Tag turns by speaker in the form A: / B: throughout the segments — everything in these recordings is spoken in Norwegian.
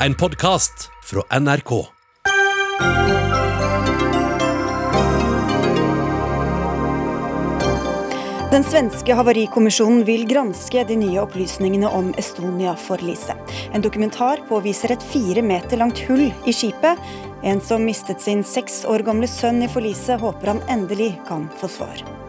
A: en podkast fra NRK.
B: Den svenske havarikommisjonen vil granske de nye opplysningene om Estonia-forliset. En dokumentar påviser et fire meter langt hull i skipet. En som mistet sin seks år gamle sønn i forliset, håper han endelig kan få svar.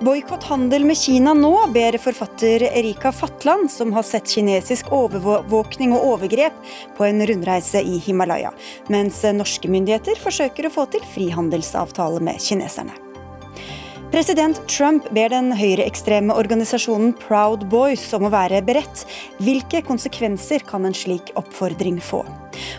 B: Boikott handel med Kina nå, ber forfatter Erika Fatland, som har sett kinesisk overvåkning og overgrep på en rundreise i Himalaya, mens norske myndigheter forsøker å få til frihandelsavtale med kineserne. President Trump ber den høyreekstreme organisasjonen Proud Boys om å være beredt. Hvilke konsekvenser kan en slik oppfordring få?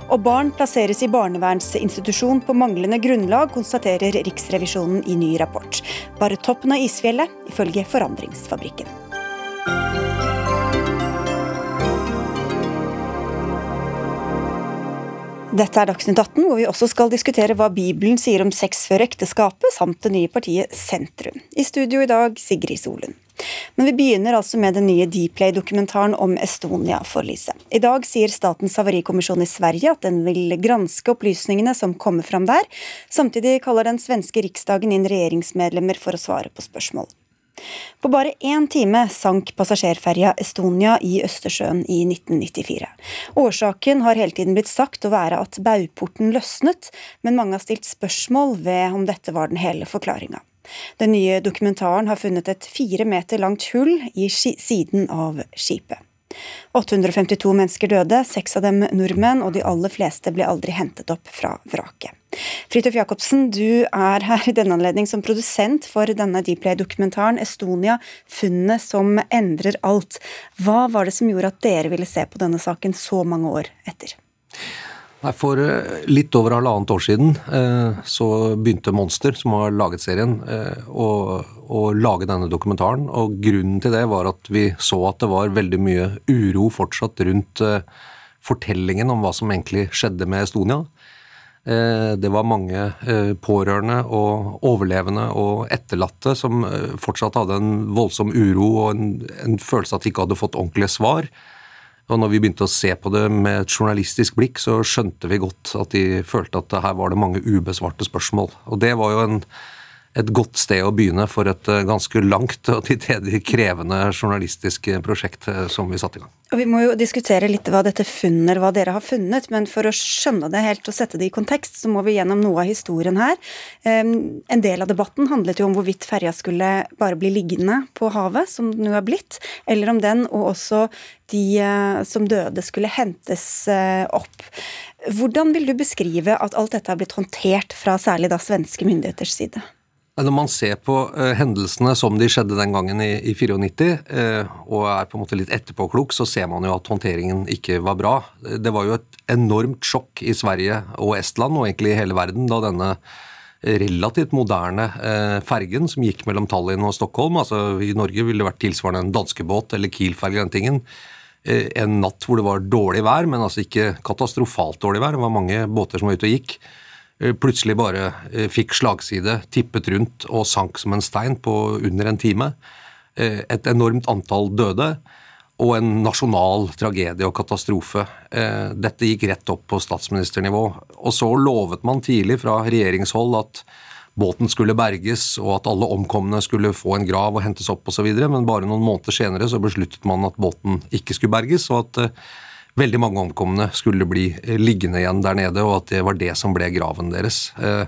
B: Og barn plasseres i barnevernsinstitusjon på manglende grunnlag, konstaterer Riksrevisjonen i ny rapport. Bare toppen av isfjellet, ifølge Forandringsfabrikken. Dette er Dagsnytt 18, hvor vi også skal diskutere hva Bibelen sier om sex før ekteskapet, samt det nye partiet Sentrum. I studio i dag, Sigrid Solund. Men vi begynner altså med den nye Dplay-dokumentaren om Estonia-forliset. I dag sier Statens havarikommisjon i Sverige at den vil granske opplysningene som kommer fram der. Samtidig kaller den svenske riksdagen inn regjeringsmedlemmer for å svare på spørsmål. På bare én time sank passasjerferja Estonia i Østersjøen i 1994. Årsaken har hele tiden blitt sagt å være at baugporten løsnet, men mange har stilt spørsmål ved om dette var den hele forklaringa. Den nye dokumentaren har funnet et fire meter langt hull i siden av skipet. 852 mennesker døde, seks av dem nordmenn, og de aller fleste ble aldri hentet opp fra vraket. Fridtjof Jacobsen, du er her i denne anledning som produsent for denne Dplay-dokumentaren 'Estonia funnet som endrer alt'. Hva var det som gjorde at dere ville se på denne saken så mange år etter?
C: For eh, litt over halvannet år siden eh, så begynte Monster, som har laget serien, eh, å, å, lage denne dokumentaren. Og grunnen til det var at vi så at det var veldig mye uro fortsatt rundt fortellingen om hva som egentlig skjedde med Estonia. Det var mange pårørende og overlevende og etterlatte som fortsatt hadde en voldsom uro og en, en følelse at de ikke hadde fått ordentlige svar. Og når vi begynte å se på det med et journalistisk blikk, så skjønte vi godt at de følte at her var det mange ubesvarte spørsmål. Og det var jo en et godt sted å begynne for et eh, ganske langt og til tider krevende journalistisk eh, prosjekt eh, som vi satte i gang.
B: Og Vi må jo diskutere litt hva dette funner, hva dere har funnet, men for å skjønne det helt og sette det i kontekst, så må vi gjennom noe av historien her. En del av debatten handlet jo om hvorvidt ferja skulle bare bli liggende på havet, som den nå er blitt, eller om den og også de som døde skulle hentes opp. Hvordan vil du beskrive at alt dette har blitt håndtert fra særlig da svenske myndigheters side?
C: Når man ser på uh, hendelsene som de skjedde den gangen i, i 94, uh, eh, og er på en måte litt etterpåklok, så ser man jo at håndteringen ikke var bra. Det var jo et enormt sjokk i Sverige og Estland, og egentlig i hele verden, da denne relativt moderne uh, fergen som gikk mellom Tallinn og Stockholm, altså i Norge ville det vært tilsvarende en danskebåt eller Kiel-ferge, den tingen, en natt hvor det var dårlig vær, men altså ikke katastrofalt dårlig vær, det var mange båter som var ute og gikk plutselig bare eh, fikk slagside, tippet rundt og sank som en stein på under en time. Eh, et enormt antall døde og en nasjonal tragedie og katastrofe. Dette gikk rett opp på statsministernivå. Og så lovet man tidlig fra regjeringshold at båten skulle berges, og at alle omkomne skulle få en grav og hentes opp osv., men bare noen måneder senere så besluttet man at båten ikke skulle berges, og at veldig mange omkomne skulle bli eh, liggende igjen der nede, og at det var det som ble graven deres. Eh,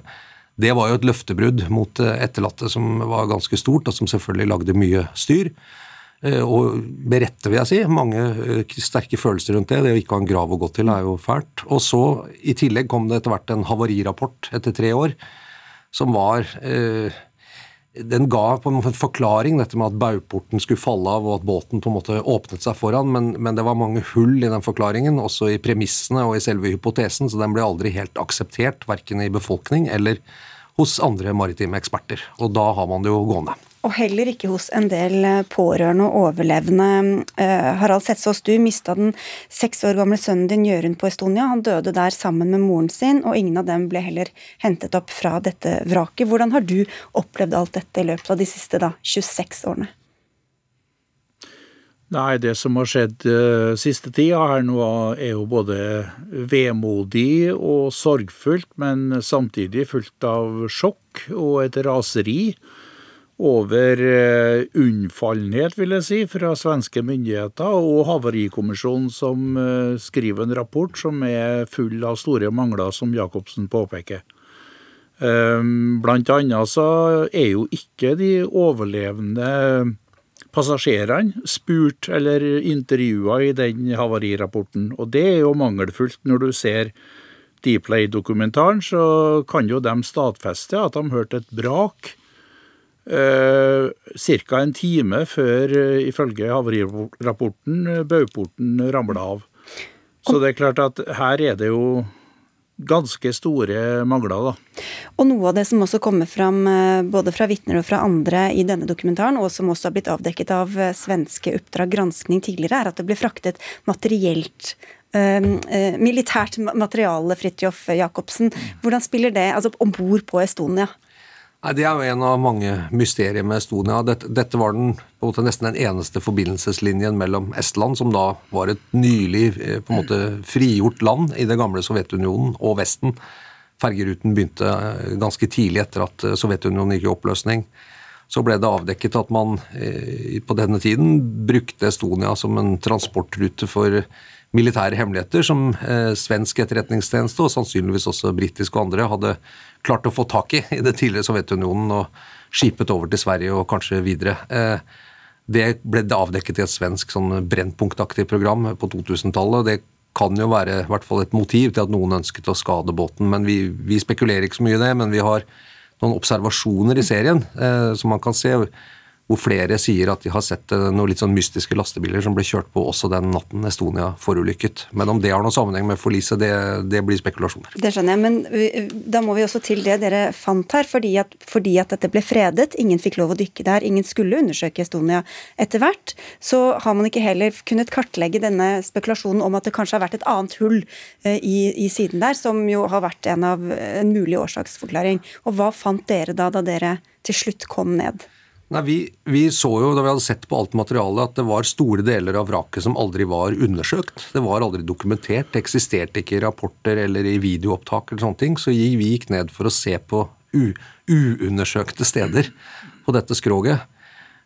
C: det var jo et løftebrudd mot eh, etterlatte som var ganske stort, og som selvfølgelig lagde mye styr. Og med rette, vil jeg si. Mange sterke følelser rundt det. Det å ikke ha en grav å gå til er jo fælt. Og så, i tillegg, kom det etter hvert en havarirapport etter tre år, som var eh, den ga på en måte en forklaring, dette med at baugporten skulle falle av og at båten på en måte åpnet seg foran, men, men, det var mange hull i den forklaringen, også i premissene og i selve hypotesen, så den ble aldri helt akseptert, verken i befolkning eller hos andre maritime eksperter. Og da har man det jo gående.
B: Og heller ikke hos en del eh, pårørende og overlevende. Eh, Harald Setsås, du mista den seks år gamle sønnen din Jørund på Estonia. Han døde der sammen med moren sin, og ingen av dem ble heller hentet opp fra dette vraket. Hvordan har du opplevd alt dette i løpet av de siste da, 26 årene?
D: Nei, det som har skjedd uh, siste tida her nå, er jo både vemodig og sorgfullt, men samtidig fullt av sjokk og et raseri over uh, unnfallenhet, vil jeg si, fra svenske myndigheter og Havarikommisjonen, som uh, skriver en rapport som er full av store mangler, som Jacobsen påpeker. Blant annet så er jo ikke de overlevende passasjerene spurt eller intervjua i den havarirapporten. Og det er jo mangelfullt. Når du ser Dplay-dokumentaren, så kan jo de stadfeste at de hørte et brak eh, ca. en time før, eh, ifølge havarirapporten, Bauporten ramla av. Så det er klart at her er det jo ganske store mangler. da.
B: Og noe av det som også kommer fram eh, både fra vitner og fra andre i denne dokumentaren, og som også har blitt avdekket av eh, svenske Oppdrag granskning tidligere, er at det ble fraktet materielt militært materiale, Fridtjof Jacobsen. Hvordan spiller det altså om bord på Estonia?
C: Nei, Det er jo en av mange mysterier med Estonia. Dette, dette var den, måte nesten den eneste forbindelseslinjen mellom Estland, som da var et nylig på en måte frigjort land i det gamle Sovjetunionen, og Vesten. Fergeruten begynte eh, ganske tidlig etter at eh, Sovjetunionen gikk i oppløsning. Så ble det avdekket at man eh, på denne tiden brukte Estonia som en transportrute for militære hemmeligheter som svensk etterretningstjeneste, og sannsynligvis også britisk og andre, hadde klart å få tak i i det tidligere Sovjetunionen og skipet over til Sverige og kanskje videre. Det ble avdekket i et svensk sånn Brennpunktaktig program på 2000-tallet. Det kan jo være i hvert fall et motiv til at noen ønsket å skade båten. men Vi, vi spekulerer ikke så mye i det, men vi har noen observasjoner i serien eh, som man kan se hvor flere sier at de har sett eh, noen litt sånn mystiske lastebiler som ble kjørt på også den natten Estonia forulykket. Men om det har noen sammenheng med forliset, det, det, blir spekulasjoner.
B: Det skjønner jeg, men da må vi også til det dere fant her. Fordi at, fordi at dette ble fredet, ingen fikk lov å dykke der, ingen skulle undersøke Estonia etter hvert, så har man ikke heller kunnet kartlegge denne spekulasjonen om at det kanskje har vært et annet hull eh, i, i siden der, som jo har vært en av en mulig årsaksforklaring. Og hva fant dere da, da dere til slutt kom ned?
C: Nei, vi, vi, så jo da vi hadde sett på alt materialet at det var store deler av vraket som aldri var undersøkt. Det var aldri dokumentert. Det eksisterte ikke i rapporter eller i videoopptak eller sånne ting. Så vi gikk ned for å se på uundersøkte steder på dette skroget.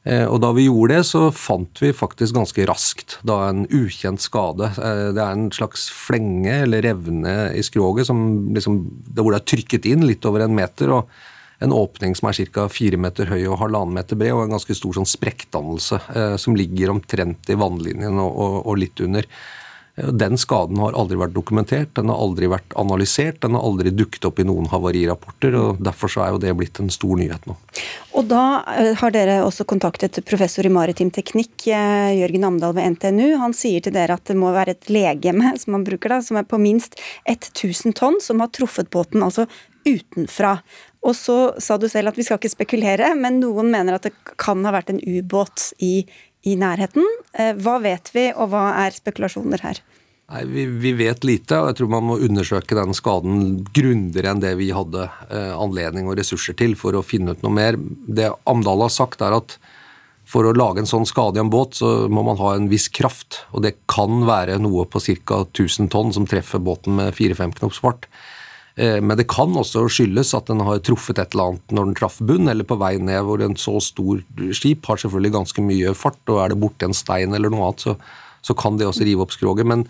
C: Eh, og da vi gjorde det, så fant vi faktisk ganske raskt da en ukjent skade. Eh, det er en slags flenge eller revne i skroget som liksom, hvor det er trykket inn litt over en meter. og en åpning som er ca. fire meter høy og halvannen meter bred, og en ganske stor sånn sprekkdannelse eh, som ligger omtrent i vannlinjen og, og, og litt under. Eh, den skaden har aldri vært dokumentert, den har aldri vært analysert, den har aldri dukket opp i noen havarirapporter. og Derfor så er jo det blitt en stor nyhet nå.
B: Og Da eh, har dere også kontaktet professor i maritim teknikk, Jørgen Amdal ved NTNU. Han sier til dere at det må være et legeme som han bruker da, som er på minst 1000 tonn, som har truffet båten altså utenfra. Og så sa du selv at vi skal ikke spekulere, men noen mener at det kan ha vært en ubåt i, i nærheten. Eh, hva vet vi, og hva er spekulasjoner her?
C: Nei, vi, vi, vet lite, og jeg tror man må undersøke den skaden grundigere enn det vi hadde eh, anledning og ressurser til for å finne ut noe mer. Det Amdal har sagt, er at for å lage en sånn skade i en båt, så må man ha en viss kraft. Og det kan være noe på ca. 1000 tonn som treffer båten med 4-5 knops fart. Eh, men det kan også skyldes at den har truffet et eller annet når den traff bunn, eller på vei ned, hvor en så stor skip har selvfølgelig ganske mye fart, og er det borti en stein eller noe annet, så, så, kan det også rive opp skroget. Men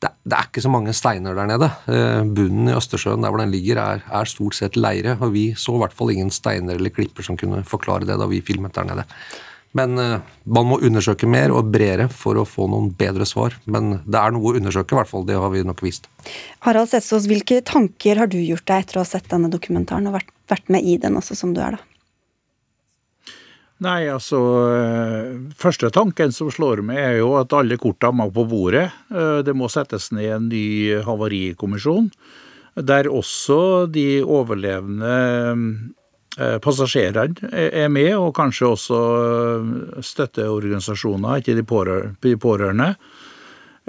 C: det, det, er ikke så mange steiner der nede. Eh, bunnen i Østersjøen der hvor den ligger, er, er stort sett leire, og vi så i hvert fall ingen steiner eller klipper som kunne forklare det da vi filmet der nede. Men uh, man må undersøke mer og bredere for å få noen bedre svar. Men det er noe å undersøke, i hvert fall. Det har vi nok vist.
B: Harald Setsås, hvilke tanker har du gjort deg etter å ha sett denne dokumentaren og vært, vært med i den også, som du er, da?
D: Nei, altså eh, Første tanken som slår meg, er jo at alle korta må på bordet. Eh, det må settes ned en ny havarikommisjon, der også de overlevende Eh, passasjerene er med, og kanskje også eh, støtteorganisasjoner, ikke de pårørende.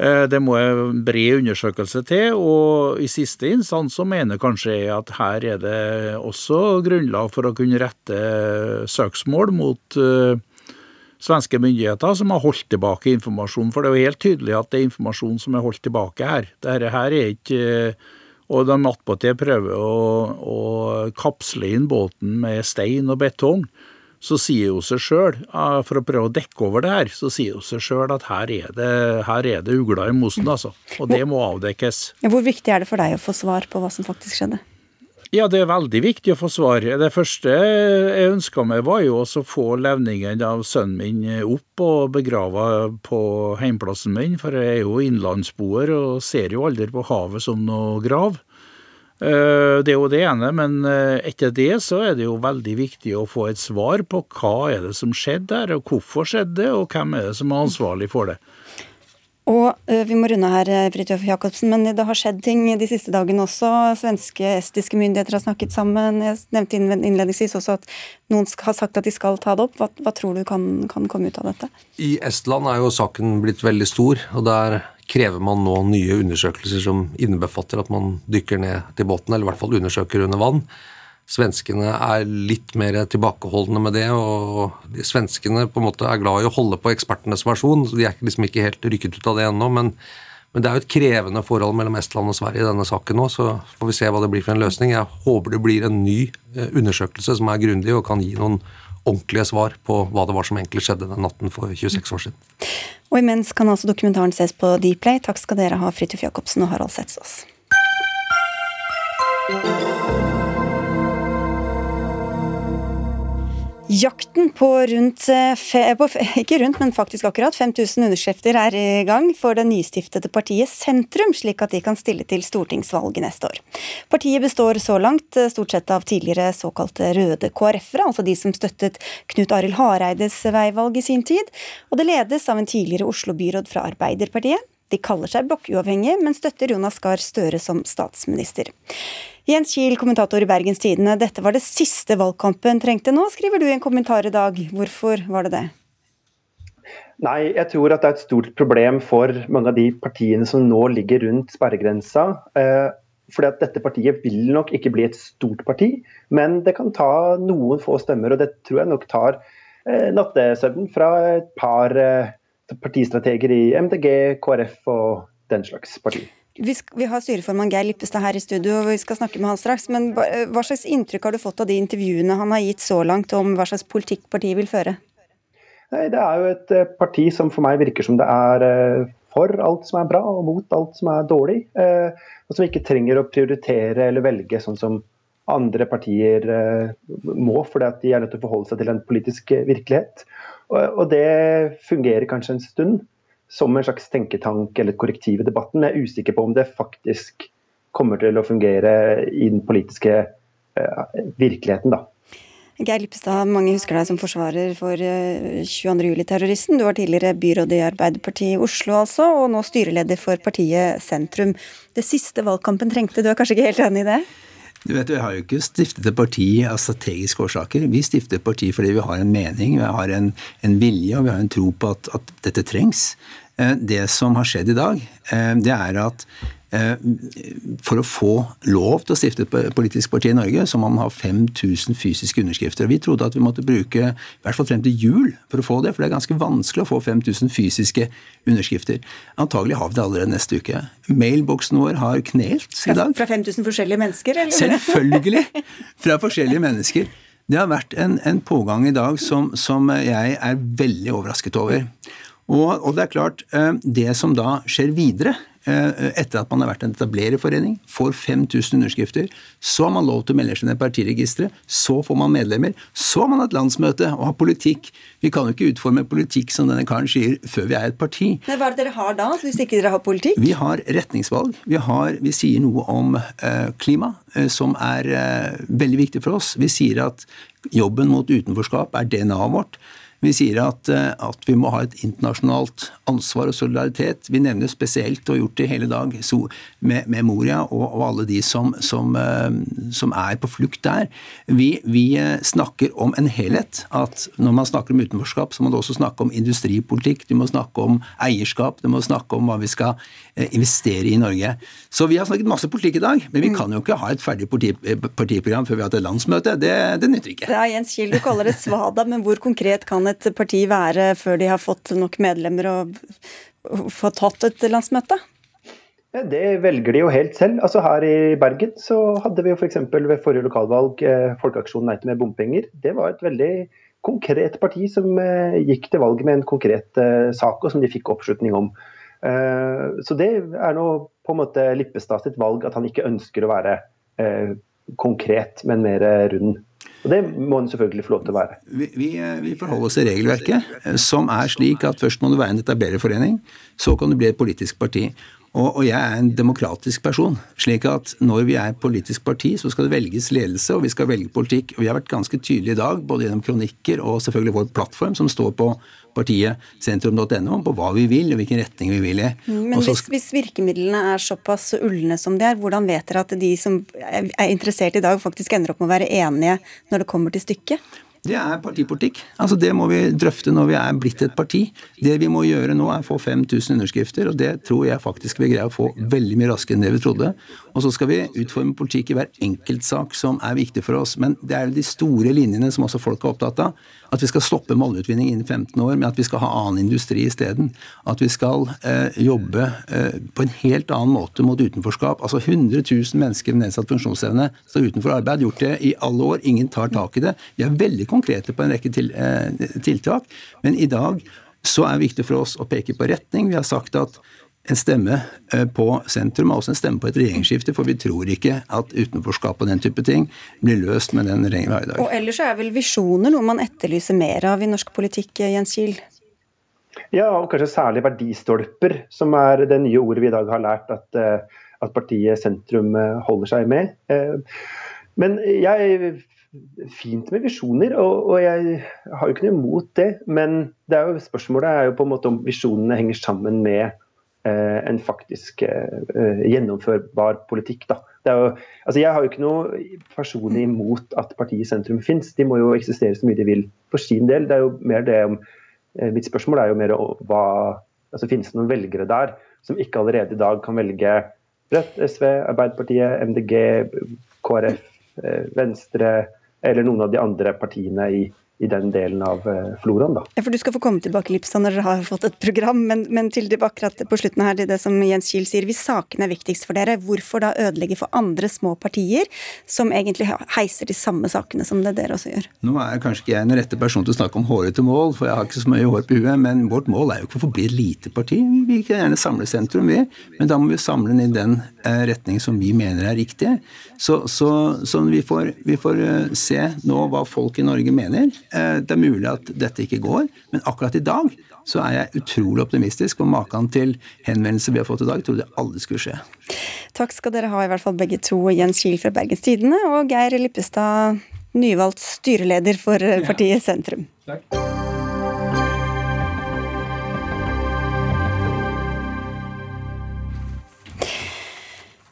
D: Eh, det må en bred undersøkelse til, og i siste instans så mener kanskje jeg at her er det også grunnlag for å kunne rette søksmål mot svenske myndigheter som har holdt tilbake informasjon. For det er jo helt tydelig at det er informasjon som er holdt tilbake her. Dette her er ikke Og de attpåtil prøver å, å kapsle inn båten med stein og betong. Så sier jo seg sjøl, for å prøve å dekke over det her, så sier jo seg sjøl at her er det, her er det ugler i mosen, altså. Og det må avdekkes.
B: Hvor viktig er det for deg å få svar på hva som faktisk skjedde?
D: Ja, det er veldig viktig å få svar. Det første jeg ønska meg, var jo å få levningen av sønnen min opp og begrava på heimplassen min, for jeg er jo innlandsboer og ser jo aldri på havet som noe grav. Eh, det er jo det ene, men eh, etter det så er det jo veldig viktig å få et svar på hva er det som skjedde der, og hvorfor skjedde det, og hvem er det som er ansvarlig for det.
B: Og uh, Vi må runde her, eh, Fridtjof Jacobsen, men det har skjedd ting de siste dagene også. Svenske, estiske myndigheter har snakket sammen. Jeg nevnte innledningsvis også at noen har sagt at de skal ta det opp. Hva, hva tror du kan, kan, komme ut av dette?
C: I Estland er jo saken blitt veldig stor, og der krever man nå nye undersøkelser som innebefatter at man dykker ned til båten, eller i hvert fall undersøker under vann. Svenskene er litt mer tilbakeholdne med det, og de svenskene på en måte er glad i å holde på ekspertenes versjon. så De er liksom ikke helt rykket ut av det ennå. Men, men, det er jo et krevende forhold mellom Estland og Sverige i denne saken nå, så får vi se hva det blir for en løsning. Jeg håper det blir en ny eh, undersøkelse som er grundig og kan gi noen ordentlige svar på hva det var som egentlig skjedde den natten for 26 år siden.
B: Og imens kan altså dokumentaren ses på Dplay. Takk skal dere ha, Fridtjof Jacobsen og Harald Setsås. Jakten på rundt eh, på, Ikke rundt, men faktisk akkurat 5000 underskrifter er i gang for det nystiftede partiet Sentrum, slik at de kan stille til stortingsvalget neste år. Partiet består så langt eh, stort sett av tidligere såkalte røde KrF-ere, altså de som støttet Knut Arild Hareides veivalg i sin tid, og det ledes av en tidligere Oslo-byråd fra Arbeiderpartiet. De kaller seg blokkuavhengige, men støtter Jonas Gahr Støre som statsminister. Jens Kiel, kommentator i Bergens Tidende. Dette var det siste valgkampen trengte nå, skriver du i en kommentar i dag. Hvorfor var det det?
E: Nei, jeg tror at det er et stort problem for mange av de partiene som nå ligger rundt sperregrensa. Eh, fordi at dette partiet vil nok ikke bli et stort parti, men det kan ta noen få stemmer. Og det tror jeg nok tar eh, nattesøvnen fra et par eh, partistrateger i MDG, KrF og den slags parti.
B: Vi, vi, har styreformann Geir Lippestad her i studio, og vi skal snakke med han straks. Men hva slags inntrykk har du fått av de intervjuene han har gitt så langt om hva slags politikk partiet vil føre?
E: Nei, det er jo et eh, parti som for meg virker som det er eh, for alt som er bra og mot alt som er dårlig. Eh, og som ikke trenger å prioritere eller velge sånn som andre partier må, fordi at de er nødt til å forholde seg til en politisk virkelighet. Og det fungerer kanskje en stund som en slags tenketank eller et korrektiv i debatten. Men jeg er usikker på om det faktisk kommer til å fungere i den politiske uh, virkeligheten, da.
B: Geir Lippestad, mange husker deg som forsvarer for 22.07-terroristen. Du var tidligere byråd i Arbeiderpartiet i Oslo, altså, og nå styreleder for partiet Sentrum. Det siste valgkampen trengte, du er kanskje ikke helt enig i det?
F: Du vet, Vi har jo ikke stiftet et parti av strategiske årsaker. Vi stifter et parti fordi vi har en mening, vi har en, en vilje og vi har en tro på at, at dette trengs. Eh, det som har skjedd i dag, eh, det er at for å få lov til å stifte et politisk parti i Norge, så må man ha 5000 fysiske underskrifter. Vi trodde at vi måtte bruke i hvert fall frem til jul for å få det, for det er ganske vanskelig å få 5000 fysiske underskrifter. Antagelig har vi det allerede neste uke. Mailboksen vår har knelt i dag.
B: Fra 5000 forskjellige mennesker, eller?
F: Selvfølgelig! Fra forskjellige mennesker. Det har vært en, en pågang i dag som, som jeg er veldig overrasket over. Og, og, det er klart, eh, det som da skjer videre, eh, etter at man har vært en etablererforening, får 5000 underskrifter, så har man lov til å melde seg ned i partiregisteret, så får man medlemmer, så har man et landsmøte og har politikk. Vi kan jo ikke utforme politikk som denne karen sier, før vi er et parti.
B: Men Hva er det dere har da, hvis ikke dere har politikk?
F: Vi har retningsvalg. Vi, har, vi sier noe om eh, klima, eh, som er eh, veldig viktig for oss. Vi sier at jobben mot utenforskap er DNA-et vårt. Vi sier at, eh, at, vi må ha et internasjonalt ansvar og solidaritet. Vi nevner spesielt, og har gjort det hele dag, med, med Moria og, og, alle de som, som, eh, som, er på flukt der. Vi, vi, eh, snakker om en helhet. At når man snakker om utenforskap, så må man også snakke om industripolitikk, du må snakke om eierskap, du må snakke om hva vi skal investere i Norge. Så vi har snakket masse politikk i dag, men vi mm. kan jo ikke ha et ferdig partiprogram før vi har hatt et landsmøte. Det, det nytter ikke.
B: Ja, Jens Kiel, du kaller det svada, men hvor konkret kan et parti være før de har fått nok medlemmer og fått hatt et landsmøte?
E: Det velger de jo helt selv. Altså Her i Bergen så hadde vi jo f.eks. For ved forrige lokalvalg eh, Folkeaksjonen Nei til mer bompenger. Det var et veldig konkret parti som eh, gikk til valg med en konkret eh, sak, og som de fikk oppslutning om. Så det er nå på en måte Lippestad sitt valg at han ikke ønsker å være konkret, men mer rund. Og Det må en selvfølgelig få lov til å være.
F: Vi, vi, vi, forholder oss til regelverket, som er slik at først må du være en etablererforening, så kan du bli et politisk parti. Og, og, jeg er en demokratisk person. slik at når vi er et politisk parti, så skal det velges ledelse, og vi skal velge politikk. Og vi har vært ganske tydelige i dag, både gjennom kronikker og selvfølgelig vår plattform, som står på partiet sentrum.no, på hva vi vil og hvilken retning vi vil i.
B: Men hvis, hvis, virkemidlene er såpass ulne som de er, hvordan vet dere at de som er interessert i dag, faktisk ender opp med å være enige når det kommer til stykket?
F: Det er partipolitikk. Altså Det må vi drøfte når vi er blitt et parti. Det vi må gjøre nå, er å få 5000 underskrifter, og det tror jeg faktisk vi greier å få veldig mye raskere enn det vi trodde. Og så skal vi utforme politikk i hver enkeltsak som er viktig for oss. Men det er jo de store linjene som også folk er opptatt av. At vi skal stoppe målutvinning innen 15 år, men at vi skal ha annen industri isteden. At vi skal eh, jobbe eh, på en helt annen måte mot utenforskap. Altså 100 000 mennesker med nedsatt funksjonsevne står utenfor arbeid. Gjort det i alle år. Ingen tar tak i det. Vi er veldig konkrete på en rekke til, eh, tiltak, men i dag så er det viktig for oss å peke på retning. Vi har sagt at en stemme eh, på sentrum er også en stemme på et regjeringsskifte, for vi tror ikke at utenforskap og den type ting blir løst med den regjeringen vi har i dag.
B: Og ellers er vel visjoner noe man etterlyser mer av i norsk politikk, Jens Kiel?
E: Ja, og kanskje særlig verdistolper, som er det nye ordet vi i dag har lært at, eh, at partiet sentrum eh, holder seg med. Men jeg fint med visjoner, og, og, jeg har jo ikke noe imot det. Men det er jo, spørsmålet er jo på en måte om visjonene henger sammen med Eh, en faktisk eh, gjennomførbar politikk. Da. Jo, altså jeg har jo ikke noe personlig imot at partiet sentrum fins. De må jo eksistere så mye de vil for sin del. Det er jo mer det om, eh, mitt spørsmål er jo mer hva altså Finnes det noen velgere der som ikke allerede i dag kan velge Rødt, SV, Arbeiderpartiet, MDG, KrF, Venstre eller noen av de andre partiene i, i den delen av eh, floraen. Da.
B: Ja, for Du skal få komme tilbake Lipstad, når dere har fått et program, men, men til det akkurat på slutten her, til det som Jens Kiel sier. Hvis sakene er viktigst for dere, hvorfor da ødelegge for andre små partier, som egentlig heiser de samme sakene som det dere også gjør?
F: Nå er kanskje ikke jeg den rette person til å snakke om hårete mål, for jeg har ikke så mye hår på huet, men vårt mål er jo ikke å forbli et lite parti. Vi vil gjerne samle sentrum, vi, men da må vi samle den i den eh, retning som vi mener er riktig. Så, så, så vi, får, vi får uh, se nå hva folk i Norge mener. Eh, det er mulig at dette ikke går, men akkurat i dag så er jeg utrolig optimistisk. Og maken til henvendelser vi har fått i dag, trodde jeg aldri skulle skje.
B: Takk skal dere ha, i hvert fall begge to. Jens Kiel fra Bergens Tidende og Geir Lippestad, nyvalgt styreleder for partiet Sentrum. Takk.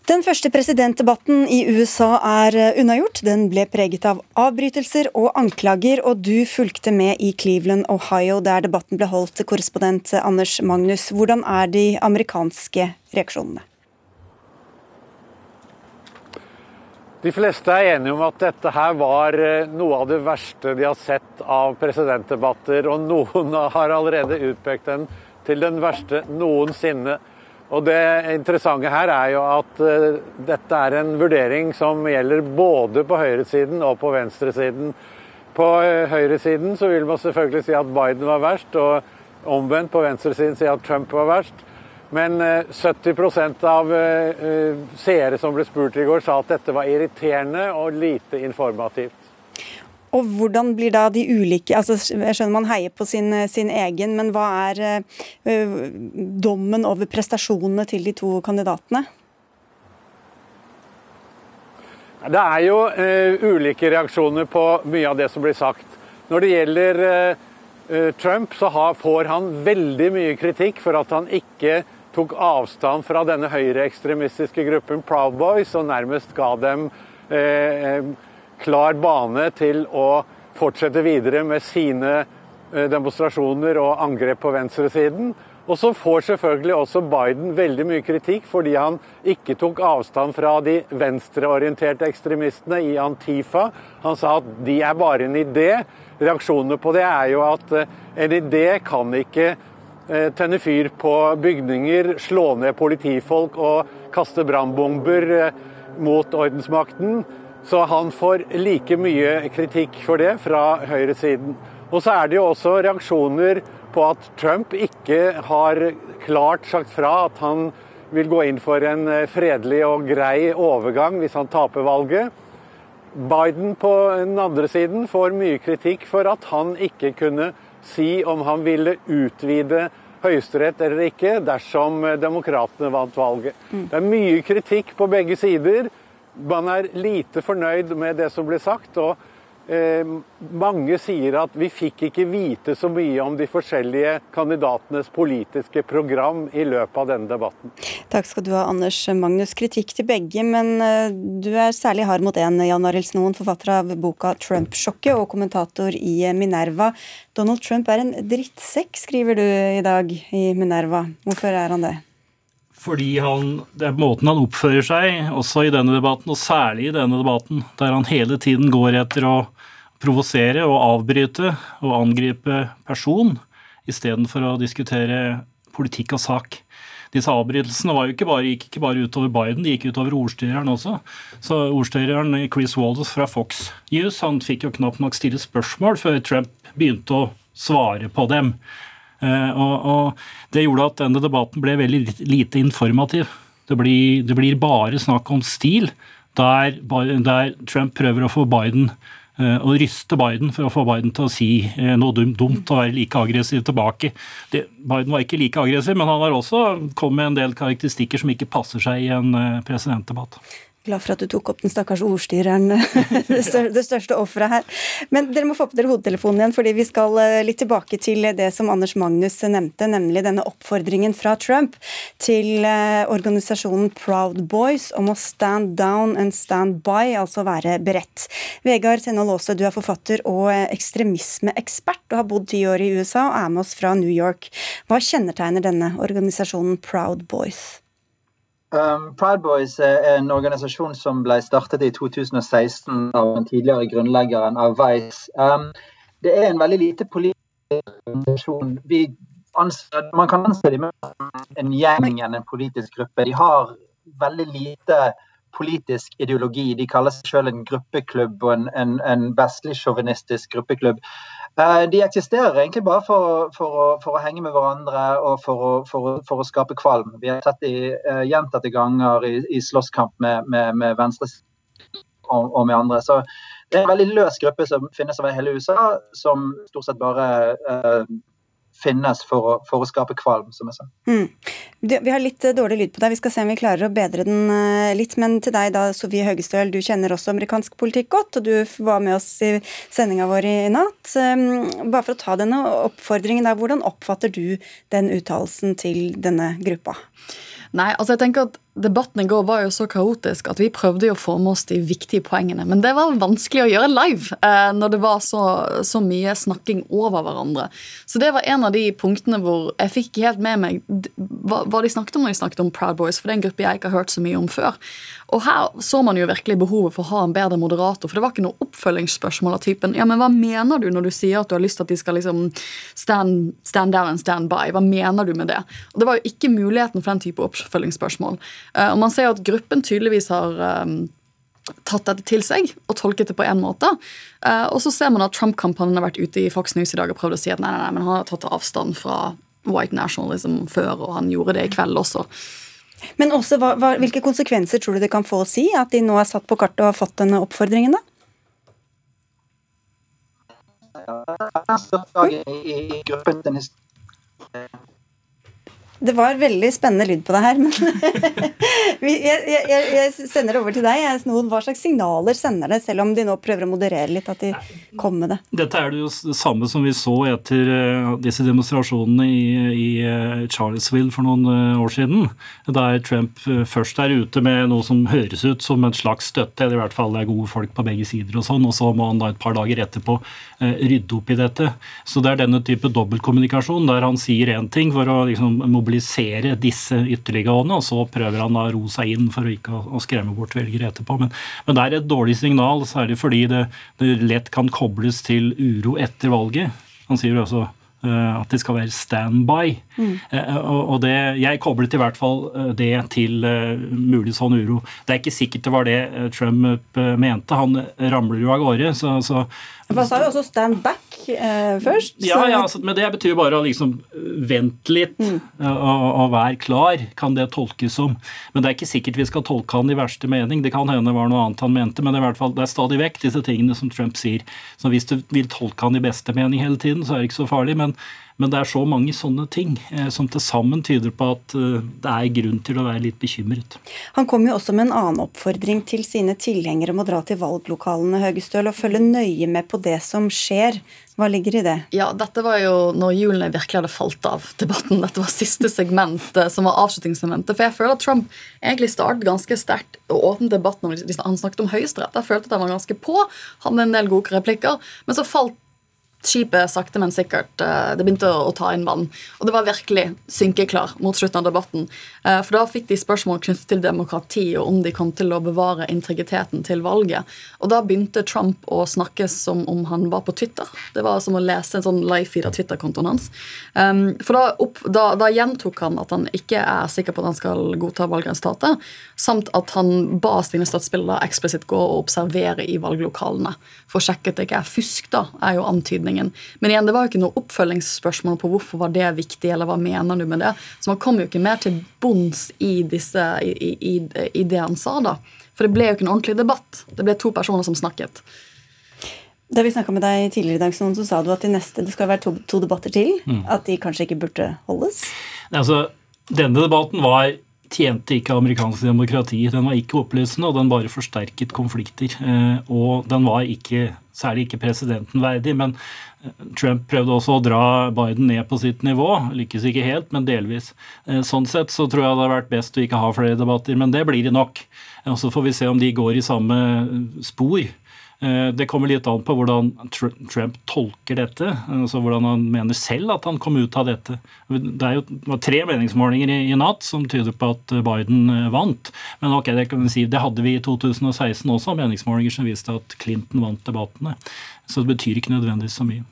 B: Den første presidentdebatten i USA er eh, unnagjort. Den ble preget av avbrytelser og anklager, og du fulgte med i Cleveland, Ohio, der debatten ble holdt korrespondent Anders Magnus. Hvordan er de amerikanske reaksjonene?
G: De fleste er enige om at dette her var eh, noe av det verste de har sett av presidentdebatter, og noen har allerede utpekt den til den verste noensinne. Og Det interessante her er jo at uh, dette er en vurdering som gjelder både på høyresiden og på venstresiden. På uh, høyresiden så vil man selvfølgelig si at Biden var verst, og omvendt på venstresiden si at Trump var verst. Men uh, eh, 70% av seere som ble spurt i går, sa at dette var irriterende og lite informativt.
B: Og hvordan blir da de ulike altså Jeg skjønner man heier på sin, sin egen, men hva er uh, dommen over prestasjonene til de to kandidatene?
G: Det er jo uh, ulike reaksjoner på mye av det som blir sagt. Når det gjelder uh, Trump, så har, får han veldig mye kritikk for at han ikke tok avstand fra denne høyreekstremistiske gruppen Proud Boys og nærmest ga dem eh, klar bane til å fortsette videre med sine eh, demonstrasjoner og angrep på venstresiden. Og så får selvfølgelig også Biden veldig mye kritikk fordi han ikke tok avstand fra de venstreorienterte ekstremistene i Antifa. Han sa at de er bare en idé. Reaksjonene på det er jo at eh, en idé kan ikke eh, tenne fyr på bygninger, slå ned politifolk og kaste brannbomber mot ordensmakten. Så han får like mye kritikk for det fra høyresiden. Og så er det jo også reaksjoner på at Trump ikke har klart sagt fra at han vil gå inn for en eh, fredelig og grei overgang hvis han taper valget. Biden på den andre siden får mye kritikk for at han ikke kunne si om han ville utvide Høyesterett eller ikke dersom demokratene vant valget. Mm. Det er mye kritikk på begge sider. Man er lite fornøyd med det som ble sagt. og Eh, mange sier at vi fikk ikke vite så mye om de forskjellige kandidatenes politiske program i løpet av denne debatten.
B: Takk skal du ha, Anders Magnus. Kritikk til begge, men eh, du er særlig hard mot én, Jan Arild Snoen, forfatter av boka 'Trump-sjokket' og kommentator i Minerva. Donald Trump er en drittsekk, skriver du i dag i Minerva. Hvorfor er han det?
H: Fordi han, det er måten han oppfører seg, også i denne debatten, og særlig i denne debatten, der han hele tiden går etter å provosere og avbryte og angripe person istedenfor å diskutere politikk og sak. Disse avbrytelsene var jo ikke bare, gikk ikke bare utover Biden, de gikk utover ordstyreren også. Så Ordstyreren Chris Waldes fra Fox News han fikk jo knapt nok stille spørsmål før Trump begynte å svare på dem. Eh, og, og Det gjorde at denne debatten ble veldig lite informativ. Det blir, det blir bare snakk om stil, der, der Trump prøver å få Biden eh, ryste Biden for å få Biden til å si eh, noe dumt, og være like aggressiv tilbake. Det, Biden var ikke like aggressiv, men han har også kommet med en del karakteristikker som ikke passer seg i en presidentdebatt.
B: Glad for at du tok opp den stakkars ordstyreren, det største offeret her. Men dere må få på dere hodetelefonen igjen, fordi vi skal eh, litt tilbake til det som Anders Magnus nevnte, nemlig denne oppfordringen fra Trump til eh, organisasjonen Proud Boys om å stand down and stand by, altså være beredt. Vegard Tenhold Aase, du er forfatter og eh, ekstremismeekspert og har bodd ti år i USA og er med oss fra New York. Hva kjennetegner denne organisasjonen Proud Boys?
I: Um, Proud Boys er en organisasjon som ble startet i 2016 av den tidligere grunnleggeren av Vice. Um, det er en veldig lite politisk organisasjon. Anser, man kan anse dem som en gjeng enn en politisk gruppe. De har veldig lite politisk ideologi. De kaller seg selv en gruppeklubb og en, en, en vestlig sjåvinistisk gruppeklubb. Eh, de eksisterer egentlig bare for, for, å, for, å, henge med hverandre og for å, for å skape kvalm. Vi har sett de uh, gjentatte ganger i, i slåsskamp med, med, med venstre og, og, med andre. Så det er en veldig løs gruppe som finnes over hele USA, som stort sett bare uh, finnes for å, for å, skape kvalm, som jeg sa. Mm.
B: vi har litt eh, dårlig lyd på deg, vi skal se om vi klarer å bedre den eh, litt. Men til deg da, Sofie Høgestøl, du kjenner også amerikansk politikk godt, og du var med oss i sendinga vår i natt. Ehm, bare for å ta denne oppfordringen, der, hvordan oppfatter du den uttalelsen til denne gruppa?
J: Nei, altså jeg tenker at Debatten i går var jo så kaotisk at vi prøvde å få med oss de viktige poengene. Men det var vanskelig å gjøre live eh, når det var så, så, mye snakking over hverandre. Så det var en av de punktene hvor jeg fikk helt med meg hva, hva, de snakket om når de snakket om Proud Boys, for det er en gruppe jeg ikke har hørt så mye om før. Og her så man jo virkelig behovet for å ha en bedre moderator, for det var ikke noe oppfølgingsspørsmål av typen ja, men hva mener du når du sier at du har lyst til at de skal liksom stand, stand down and stand by? Hva mener du med det? Og det var jo ikke muligheten for den type oppfølgingsspørsmål. Eh, og man ser jo at gruppen tydeligvis har um, tatt dette til seg og tolket det på én måte. Uh, og så ser man at Trump-kampanjen har vært ute i Fox News i dag og prøvd å si at nei, nei, nei, men han har tatt avstand fra white nationalism før, og han gjorde det i kveld også.
B: Men også, hva, hva, Hvilke konsekvenser tror du det kan få å si at de nå er satt på kartet og har fått denne oppfordringen? da?
I: I, i, i gruppen
B: det var veldig spennende lyd på det her, men jeg, jeg, jeg, sender det over til deg. Hva slags signaler sender det, selv om de nå prøver å moderere litt at de kommer med det?
H: Dette er det jo det samme som vi så etter uh, disse demonstrasjonene i, i uh, Charlottesville for noen uh, år siden. Der Trump først er ute med noe som høres ut som en slags støtte, eller i hvert fall det er gode folk på begge sider og sånn, og så må han da et par dager etterpå rydde opp i dette. Så det er denne type dobbeltkommunikasjon der han sier én ting for å liksom, mobilisere disse ytterliggående, og så prøver han å ro seg inn for å ikke å skremme bort velgere etterpå. Men, men, det er et dårlig signal, særlig fordi det, det, lett kan kobles til uro etter valget. Han sier også uh, at det skal være standby. Mm. Uh, og det, Jeg koblet i hvert fall uh, det til mulig sånn uro. Det er ikke sikkert det var det Trump mente. Han ramler jo av gårde. så, så
B: for Han sa jo også 'stand back' eh, først.
H: Ja, ja altså, men det betyr bare å liksom vente litt mm. og, og være klar, kan det tolkes som. Men det er ikke sikkert vi skal tolke han i verste mening. Det kan hende det var noe annet han mente, men det er, i hvert fall, det er stadig vekk disse tingene som Trump sier. Så hvis du vil tolke han i beste mening hele tiden, så er det ikke så farlig. men men det er så mange sånne ting eh, som til sammen tyder på at eh, det er grunn til å være litt bekymret.
B: Han kom jo også med en annen oppfordring til sine tilhengere om å dra til valglokalene Høgestøl, og følge nøye med på det som skjer. Hva ligger i det?
J: Ja, Dette var jo når hjulene virkelig hadde falt av debatten. Dette var siste segment eh, som var avslutningssegmentet. For jeg føler at Trump egentlig startet ganske sterkt og åpnet debatten. om Han snakket om Høyesterett. Jeg følte at han var ganske på. Hadde en del gode replikker. Men så falt skipet sakte, men sikkert eh, det begynte å, ta inn vann. Og det var virkelig synkeklar mot slutten av debatten. Eh, for da fikk de spørsmål knyttet til demokrati og om de kom til å bevare integriteten til valget. Og da begynte Trump å snakke som om han var på Twitter. Det var som å lese en sånn live-feed av Twitter-kontoen hans. Um, for da, opp, da, da, gjentok han at han ikke er sikker på at han skal godta valgresultatet, samt at han ba sine støttespillere eksplisitt gå og observere i valglokalene for å sjekke at det ikke er fusk, da, er jo antydning betydningen. Men igjen, det var jo ikke noe oppfølgingsspørsmål på hvorfor var det viktig, eller hva mener du med det? Så man kom jo ikke mer til bunns i, disse, i, i, i det han sa, da. For det ble jo ikke en ordentlig debatt. Det ble to personer som snakket.
B: Da vi snakka med deg tidligere i dag, så sa du at de neste, det skal være to, to debatter til. Mm. At de kanskje ikke burde holdes?
H: Altså, denne debatten var tjente ikke amerikansk demokrati. Den var ikke opplysende, og den bare forsterket konflikter. Eh, og den var ikke, særlig ikke presidenten verdig. Men eh, Trump prøvde også å dra Biden ned på sitt nivå. Lykkes ikke helt, men delvis. Eh, sånn sett så tror jeg det har vært best å ikke ha flere debatter, men det blir det nok. Og så får vi se om de går i samme spor. Eh, det kommer litt an på hvordan Trump tolker dette. altså Hvordan han mener selv at han kom ut av dette. Det jo tre meningsmålinger i, natt som tyder på at Biden eh, vant. Men ok, det kan si, det hadde vi i 2016 også, meningsmålinger som viste at Clinton vant debattene. Så det betyr ikke nødvendigvis så mye.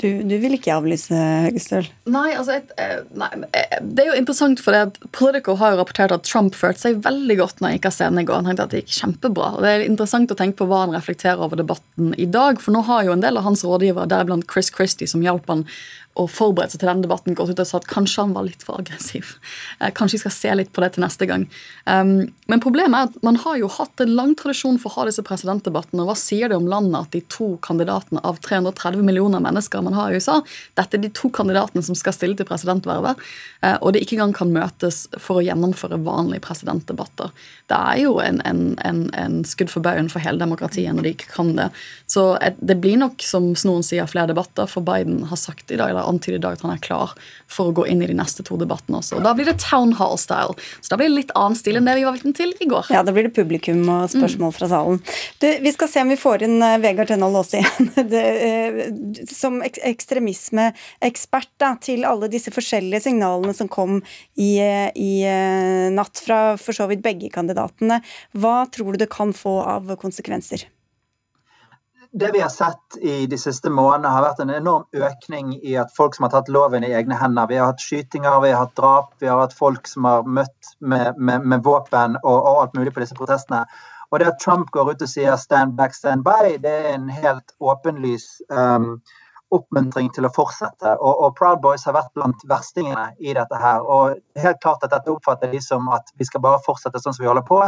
B: Du, du, vil ikke avlyse Høgestøl?
J: Nei, altså et, eh, nei, eh, Det er jo interessant, for det Politico har jo rapportert at Trump følte seg veldig godt når han gikk av scenen i går. Han tenkte at det gikk kjempebra. og Det er interessant å tenke på hva han reflekterer over debatten i dag. For nå har jo en del av hans rådgivere, deriblant Chris Christie, som hjalp han og forberedt seg til denne debatten, gått ut og sa at kanskje han var litt for aggressiv. Eh, kanskje vi skal se litt på det til neste gang. Um, men problemet er at man har jo hatt en lang tradisjon for å ha disse presidentdebattene. og Hva sier det om landet at de to kandidatene av 330 millioner mennesker man har i USA, dette er de to kandidatene som skal stille til presidentvervet, uh, og de ikke engang kan møtes for å gjennomføre vanlige presidentdebatter. Det er jo en, en, en, en skudd for baugen for hele demokratiet når de ikke kan det. Så det blir nok, som noen sier, flere debatter, for Biden har sagt i dag antyder i dag at han er klar for å gå inn i de neste to debattene også. Og Da blir det town hall-style. Så da blir det litt annen stil enn det vi var vitne til i går.
B: Ja, da blir det publikum og spørsmål mm. fra salen. Du, vi skal se om vi får inn uh, Vegard Tenhold også igjen. Det, uh, som ek ekstremismeekspert til alle disse forskjellige signalene som kom i, uh, i natt fra for så vidt begge kandidatene. Hva tror du det kan få av konsekvenser?
I: Det vi har sett i de siste månedene, har vært en enorm økning i at folk som har tatt loven i egne hender. Vi har hatt skytinger, vi har hatt drap, vi har hatt folk som har møtt med, med, med våpen og, og, alt mulig på disse protestene. Og det at Trump går ut og sier 'stand back, stand by', det er en helt åpenlys um, oppmuntring til å fortsette. Og, og, Proud Boys har vært blant verstingene i dette her. Og helt klart at dette oppfatter de som at vi skal bare fortsette sånn som vi holder på.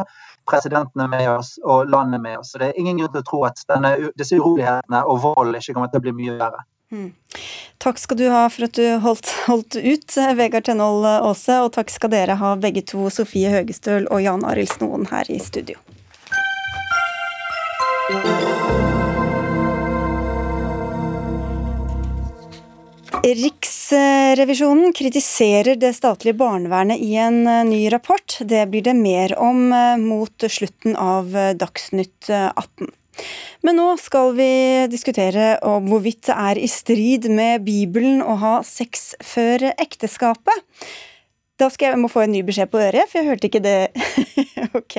I: Presidenten er med oss, og landet er med oss. Så det er ingen grunn til å tro at denne, disse urolighetene og volden ikke kommer til å bli mye verre.
B: Mm. Takk skal du ha for at du holdt, holdt ut, Vegard Tenhold Aase, og takk skal dere ha begge to, Sofie Høgestøl og Jan Arild Snoen her i studio. Riksrevisjonen kritiserer det statlige barnevernet i en eh, ny rapport. Det blir det mer om eh, mot slutten av eh, Dagsnytt 18. Men nå skal vi diskutere om hvorvidt det er i strid med Bibelen å ha sex før ekteskapet. Da skal jeg, jeg må få en ny beskjed på øret, for jeg hørte ikke det. ok.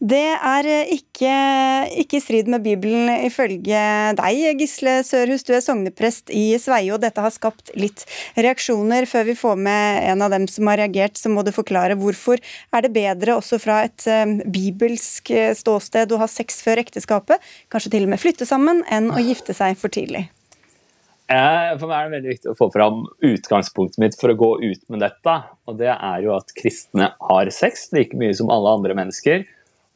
B: Det er ikke, ikke, i strid med Bibelen ifølge deg, Gisle Sørhus. Du er sogneprest i Sveio, dette har skapt litt reaksjoner. Før vi får med en av dem som har reagert, så må du forklare hvorfor er det bedre også fra et um, bibelsk eh, ståsted å ha sex før ekteskapet, kanskje til og med flytte sammen, enn å gifte seg for tidlig?
K: For meg er det veldig viktig å få fram utgangspunktet mitt for å gå ut med dette. Og det er jo at kristne har sex like mye som alle andre mennesker.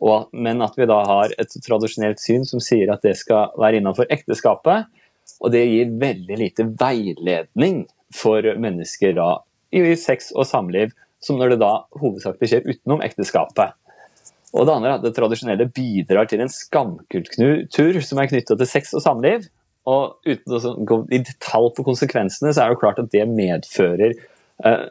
K: Og, men at vi da har et tradisjonelt syn som sier at det skal være innenfor ekteskapet. Og det gir veldig lite veiledning for mennesker da, i sex og samliv, som når det da hovedsakelig skjer utenom ekteskapet. Og det andre er at det tradisjonelle bidrar til en skamkultur som er knytta til sex og samliv. Og uten å gå i detalj på konsekvensene, så er det jo klart at det medfører eh,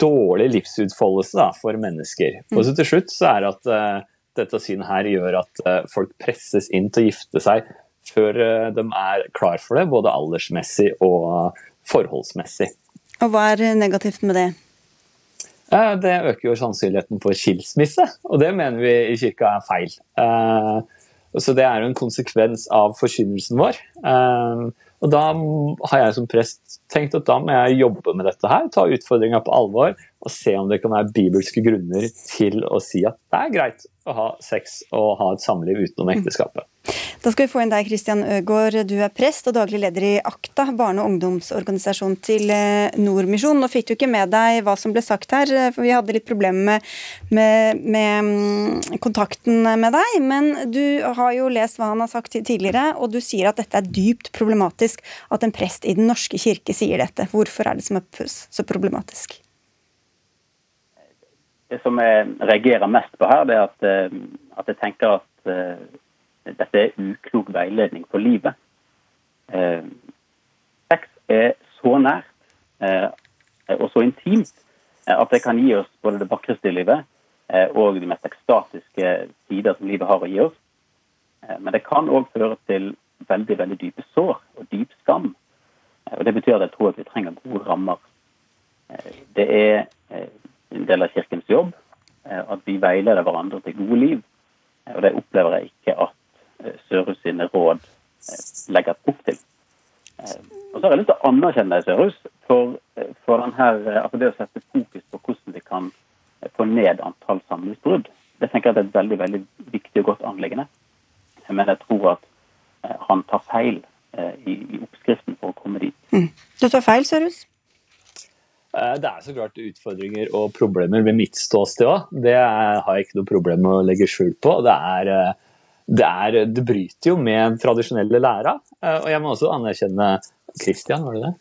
K: dårlig livsutfoldelse da, for mennesker. Mm. Og så til slutt så er det at eh, dette synet her gjør at eh, folk presses inn til å gifte seg før eh, de er klar for det, både aldersmessig og forholdsmessig.
B: Og hva er negativt med det?
K: Eh, det øker jo sannsynligheten for skilsmisse, og det mener vi i kirka er feil. Så det er jo en konsekvens av forkynnelsen vår. Um, og da har jeg som prest tenkt at da må jeg jobbe med dette her, ta utfordringa på alvor og se om det kan være bibelske grunner til å si at det er greit å ha sex og ha et samliv utenom ekteskapet.
B: Da skal vi få inn deg, Kristian Øgård. Du er prest og daglig leder i AKTA, barne- og ungdomsorganisasjon til eh, Nordmisjon. Nå fikk du ikke med deg hva som ble sagt her, eh, for vi hadde litt problemer med, med, med, mm, kontakten med deg. Men du har jo lest hva han har sagt tidligere, og du sier at dette er dypt problematisk at en prest i Den norske kirke sier dette. Hvorfor er det som er så problematisk?
L: Det som jeg reagerer mest på her, det er at, eh, at jeg tenker at dette er uklok veiledning for livet. Eh, sex er så nært eh, og så intimt eh, at det kan gi oss både det vakreste i livet eh, og de mest ekstatiske sider som livet har å gi oss. Eh, men det kan òg føre til veldig veldig dype sår og dyp skam. Eh, og Det betyr at jeg tror at vi trenger gode rammer. Det er en del av Kirkens jobb at vi veileder hverandre til gode liv. Og det opplever jeg ikke at Sørhus sine råd eh, legger opp til. Eh, og så har jeg lyst til å anerkjenne deg, Sørhus, for, for denne, altså det å sette fokus på hvordan vi kan få ned antall samlivsbrudd. Det tenker jeg er et veldig veldig viktig og godt anliggende. Men jeg tror at han tar feil i, i oppskriften for å komme dit.
B: Mm. Du tar feil, Sørhus?
K: Det er så klart utfordringer og problemer ved mitt ståsted òg. Det har jeg ikke noe problem med å legge skjul på. Det er det, er, det bryter jo med tradisjonelle læra. Eh, og jeg må også anerkjenne Christian, var det det?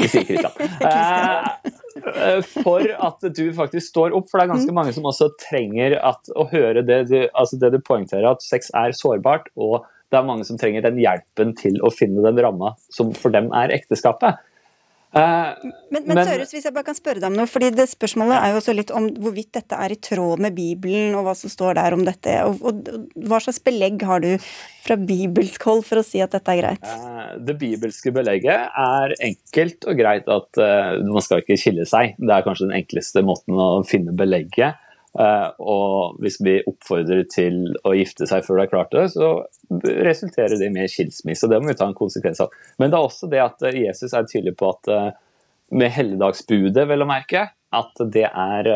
K: Vi sier Christian. Eh, for at du faktisk står opp, for det er ganske mm. mange som også trenger at, å høre det du, altså det du poengterer, at sex er sårbart, og det er mange som trenger den hjelpen til å finne den ramma som for dem er ekteskapet.
B: Uh, men, men, Sørhus, hvis jeg bare kan spørre deg om noe, fordi det Spørsmålet er jo også litt om hvorvidt dette er i tråd med Bibelen, og hva som står der om dette. Og, og, Hva slags belegg har du fra bibelsk hold for å si at dette er greit? Uh,
K: det bibelske belegget er enkelt og greit at uh, man skal ikke skille seg. Det er kanskje den enkleste måten å finne belegget. Uh, og hvis vi oppfordrer til å gifte seg før det er klart det, så resulterer det med skilsmisse. Det må vi ta en konsekvens av. Men det er også det at uh, Jesus er tydelig på at uh, med helligdagsbudet, vel å merke, at det er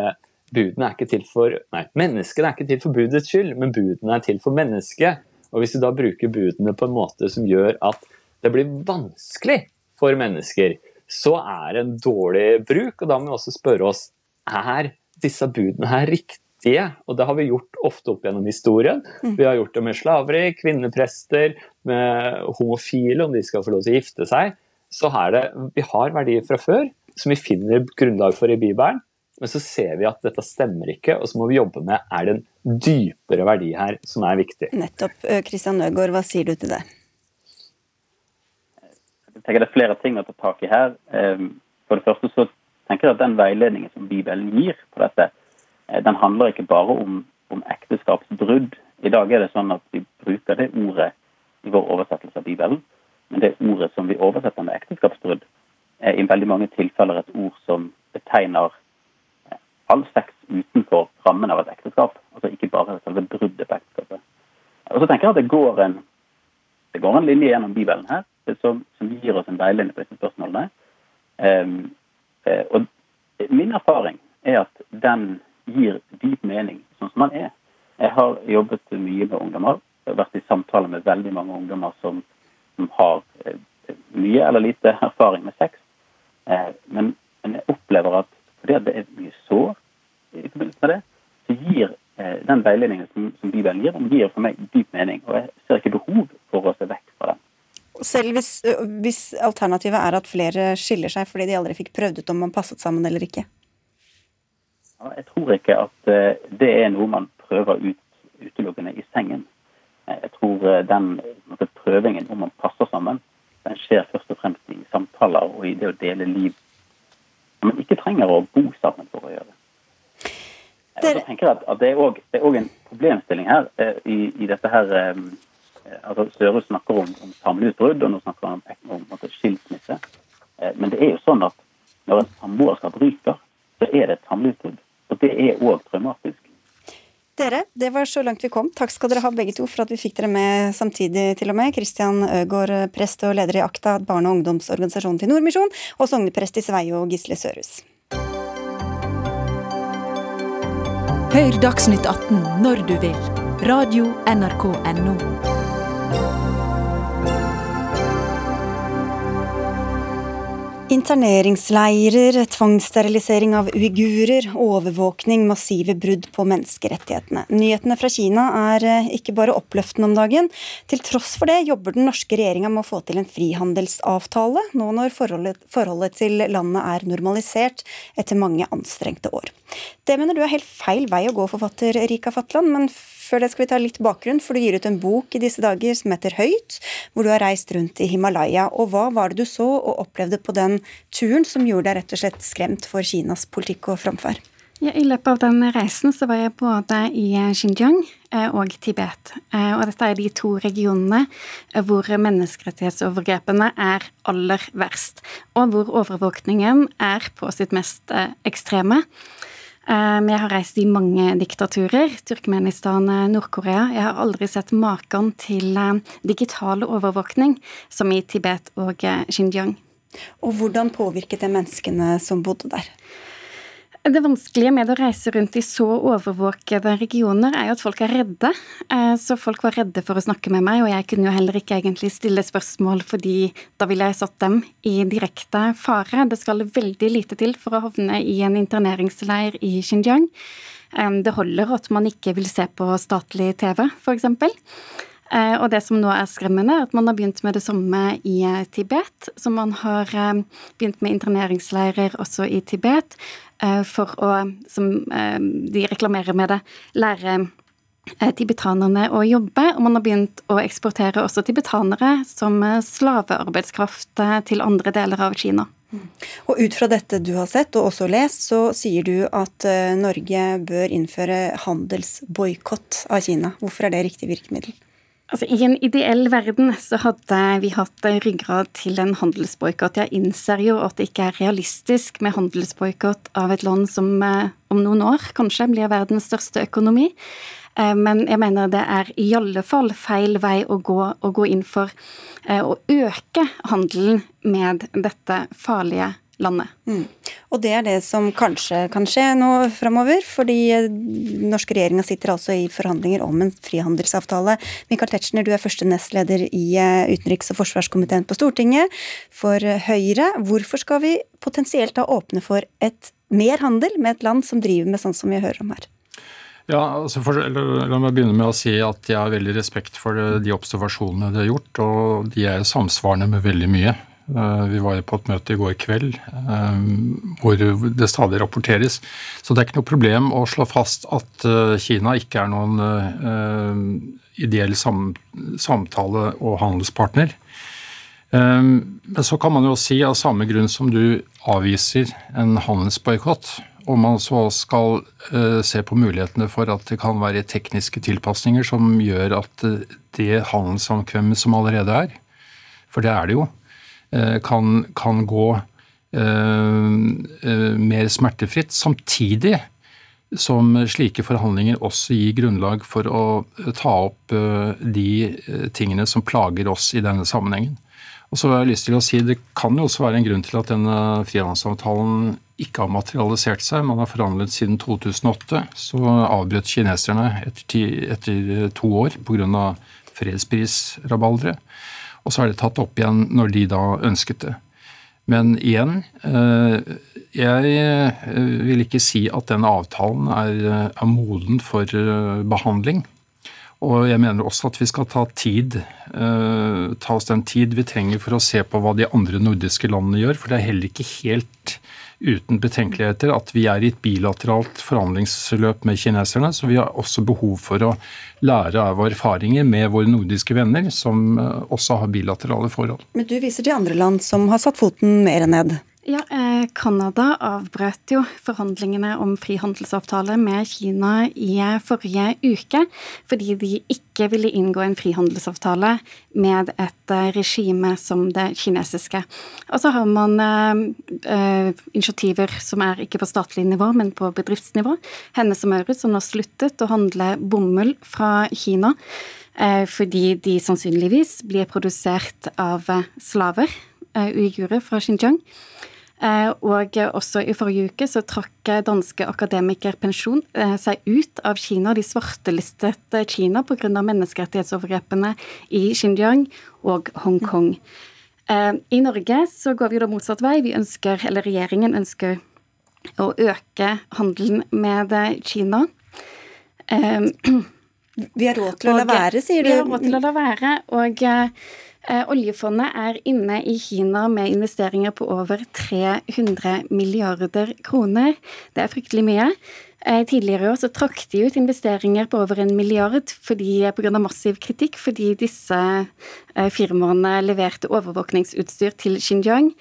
K: Budene er ikke til for Nei, menneskene er ikke til for budets skyld, men budene er til for mennesket. Og hvis vi da bruker budene på en måte som gjør at det blir vanskelig for mennesker, så er det en dårlig bruk, og da må vi også spørre oss er disse budene her riktige. Og det har vi gjort ofte opp gjennom historien. Mm. Vi har gjort det med slaveri, kvinneprester, med homofile, om de skal få lov til å gifte seg. så er det Vi har verdier fra før som vi finner grunnlag for i Bibelen, men så ser vi at dette stemmer ikke, og så må vi jobbe med er det en dypere verdi her som er viktig.
B: Nettopp. Kristian Nøgaard, hva sier du til det?
L: Jeg tenker Det er flere ting å ta tak i her. For det første så tenker at den veiledningen som Bibelen gir på dette, den handler ikke bare om, om ekteskapsbrudd. I dag er det sånn at vi bruker det ordet i vår oversettelse av Bibelen. Men det ordet som vi oversetter med ekteskapsbrudd, er i veldig mange tilfeller et ord som betegner eh, all sex utenfor rammen av et ekteskap. Altså ikke bare selve bruddet på ekteskapet. Og så tenker jeg at det går en, det går en linje gjennom Bibelen her som, som gir oss en veiledning på disse spørsmålene. Um, og min erfaring er at den gir dyp mening sånn som den er. Jeg har jobbet mye med ungdommer. Jeg har vært i samtale med veldig mange ungdommer som, som har eh, mye eller lite erfaring med sex. Eh, men, men, jeg opplever at fordi det er mye sår i forbindelse med det, så gir eh, den veiledningen som, som Bibelen gir, den gir for meg dyp mening. Og jeg ser ikke behov for å se vekk fra den.
B: Selv hvis, hvis, alternativet er at flere skiller seg fordi de aldri fikk prøvd ut om man passet sammen eller ikke?
L: Ja, jeg tror ikke at det er noe man prøver ut utelukkende i sengen. Jeg tror den prøvingen om man passer sammen, den skjer først og fremst i samtaler og i det å dele liv. Man ikke trenger å bo sammen for å gjøre det. Jeg tenker at, Det er òg en problemstilling her i, i dette her altså Støre snakker om, om samlivsbrudd, og nå snakker han om, om, om skilsmisse. Eh, men det er jo sånn at når en samboerskap ryker, så er det et samlivsbrudd. Og det er òg traumatisk.
B: Dere, det var så langt vi kom. Takk skal dere ha begge to for at vi fikk dere med samtidig, til og med. Kristian Øgård, prest og leder i AKTA, barne- og ungdomsorganisasjonen til Nordmisjon, og sogneprest i Sveio, Gisle Sørhus.
M: Hør Dagsnytt 18 når du vil. Radio NRK Radio.nrk.no.
B: Interneringsleirer, tvangssterilisering av uigurer, overvåkning, massive brudd på menneskerettighetene. Nyhetene fra Kina er eh, ikke bare oppløftende om dagen. Til tross for det jobber den norske regjeringa med å få til en frihandelsavtale, nå når forholdet, forholdet til landet er normalisert etter mange anstrengte år. Det mener du er helt feil vei å gå, forfatter Rika Fatland, men før det skal vi ta litt bakgrunn, for du gir ut en bok i disse dager som heter Høyt, hvor du har reist rundt i Himalaya. Og hva var det du så og opplevde på den turen som gjorde deg rett og slett skremt for Kinas politikk og framferd?
N: Ja, I løpet av den reisen så var jeg både i Xinjiang eh, og Tibet. Eh, og dette er de to regionene hvor menneskerettighetsovergrepene er aller verst, og hvor overvåkningen er på sitt mest eh, ekstreme. Ehm, jeg har reist i mange diktaturer. Turkmenistan, eh, Nord-Korea. Jeg har aldri sett maken til eh, digital overvåkning som i Tibet og eh, Xinjiang.
B: Og hvordan påvirket det menneskene som bodde der?
N: Det vanskelige med å reise rundt i så overvåkede regioner, er jo at folk er redde. Eh, så folk var redde for å snakke med meg, og jeg kunne jo heller ikke egentlig stille spørsmål, fordi da ville jeg satt dem i direkte fare. Det skal veldig lite til for å havne i en interneringsleir i Xinjiang. Eh, det holder at man ikke vil se på statlig TV, f.eks. Eh, og det som nå er skremmende, er at man har begynt med det samme i Tibet. Så man har begynt med interneringsleirer også i Tibet. Eh, for å, som eh, de reklamerer med det, lære eh, tibetanerne å jobbe, og man har begynt å eksportere også tibetanere som slavearbeidskraft til andre deler av Kina.
B: Mm. Og Ut fra dette du har sett og også lest, så sier du at Norge bør innføre handelsboikott av Kina. Hvorfor er det riktig virkemiddel?
N: Altså, I en ideell verden så hadde vi hatt ryggrad til en handelsboikott. Jeg innser jo at det ikke er realistisk med handelsboikott av et land som eh, om noen år kanskje blir verdens største økonomi. Eh, men jeg mener det er i alle fall feil vei å gå, å gå inn for eh, å øke handelen med dette farlige landet. Mm.
B: Og det er det som kanskje kan skje nå framover, fordi den norske regjeringa sitter altså i forhandlinger om en frihandelsavtale. Michael Tetzschner, du er første nestleder i eh, utenriks- og forsvarskomiteen på Stortinget for Høyre. Hvorfor skal vi potensielt da åpne for et mer handel med et land som driver med sånn som vi hører om her?
O: Ja, altså for, La meg begynne med å si at jeg har veldig respekt for de observasjonene de har gjort, og de er samsvarende med veldig mye Vi var på et møte i går kveld hvor det stadig rapporteres. Så det er ikke noe problem å slå fast at Kina ikke er noen ideell samtale- og handelspartner. Men så kan man jo si av samme grunn som du avviser en handelsboikott, om man så skal se på mulighetene for at det kan være tekniske tilpasninger som gjør at det handelssamkvemmet som allerede er, for det er det jo, kan, kan, gå mer smertefritt. Samtidig som slike forhandlinger også gir grunnlag for å ta opp de tingene som plager oss i denne sammenhengen. Og så har jeg lyst til å si Det kan jo også være en grunn til at denne frihandelsavtalen ikke har materialisert seg. Man har forhandlet siden 2008. Så avbrøt kineserne etter, ti, etter to år pga. fredsprisrabalderet. Og så er det tatt opp igjen når de da ønsket det. Men igjen, eh, jeg eh, vil ikke si at den avtalen er, er moden for eh, behandling. Og jeg mener også at vi skal ta tid, ta oss den tid vi trenger for å se på hva de andre nordiske landene gjør. For det er heller ikke helt uten betenkeligheter at vi er i et bilateralt forhandlingsløp med kineserne. Så vi har også behov for å lære av erfaringer med våre nordiske venner, som eh, også har bilaterale forhold.
B: Men du viser til andre land som har satt foten mer ned.
N: Ja, Canada eh, avbrøt jo forhandlingene om frihandelsavtale med Kina i forrige uke, fordi de ikke ville inngå en frihandelsavtale med et eh, regime som det kinesiske. Og så har man eh, eh, initiativer som er ikke på statlig nivå, men på bedriftsnivå. Hennes og Maurits som har sluttet å handle bomull fra Kina. Fordi de sannsynligvis blir produsert av slaver, uigurer fra Xinjiang. Eh, og også i forrige uke så trakk danske akademiker Pensjon eh, seg ut av Kina. De svartelistet Kina pga. menneskerettighetsovergrepene i Xinjiang og Hongkong. Eh, I Norge så går vi da motsatt vei. Vi ønsker, eller regjeringen ønsker å øke handelen med Kina.
B: Vi har råd til å la være, sier du?
N: Vi har råd til å la være. og Eh, oljefondet er inne i Kina med investeringer på over 300 milliarder kroner. Det er fryktelig mye. Eh, tidligere i år så trakk de ut investeringer på over en milliard pga. massiv kritikk fordi disse eh, firmaene leverte overvåkningsutstyr til Xinjiang.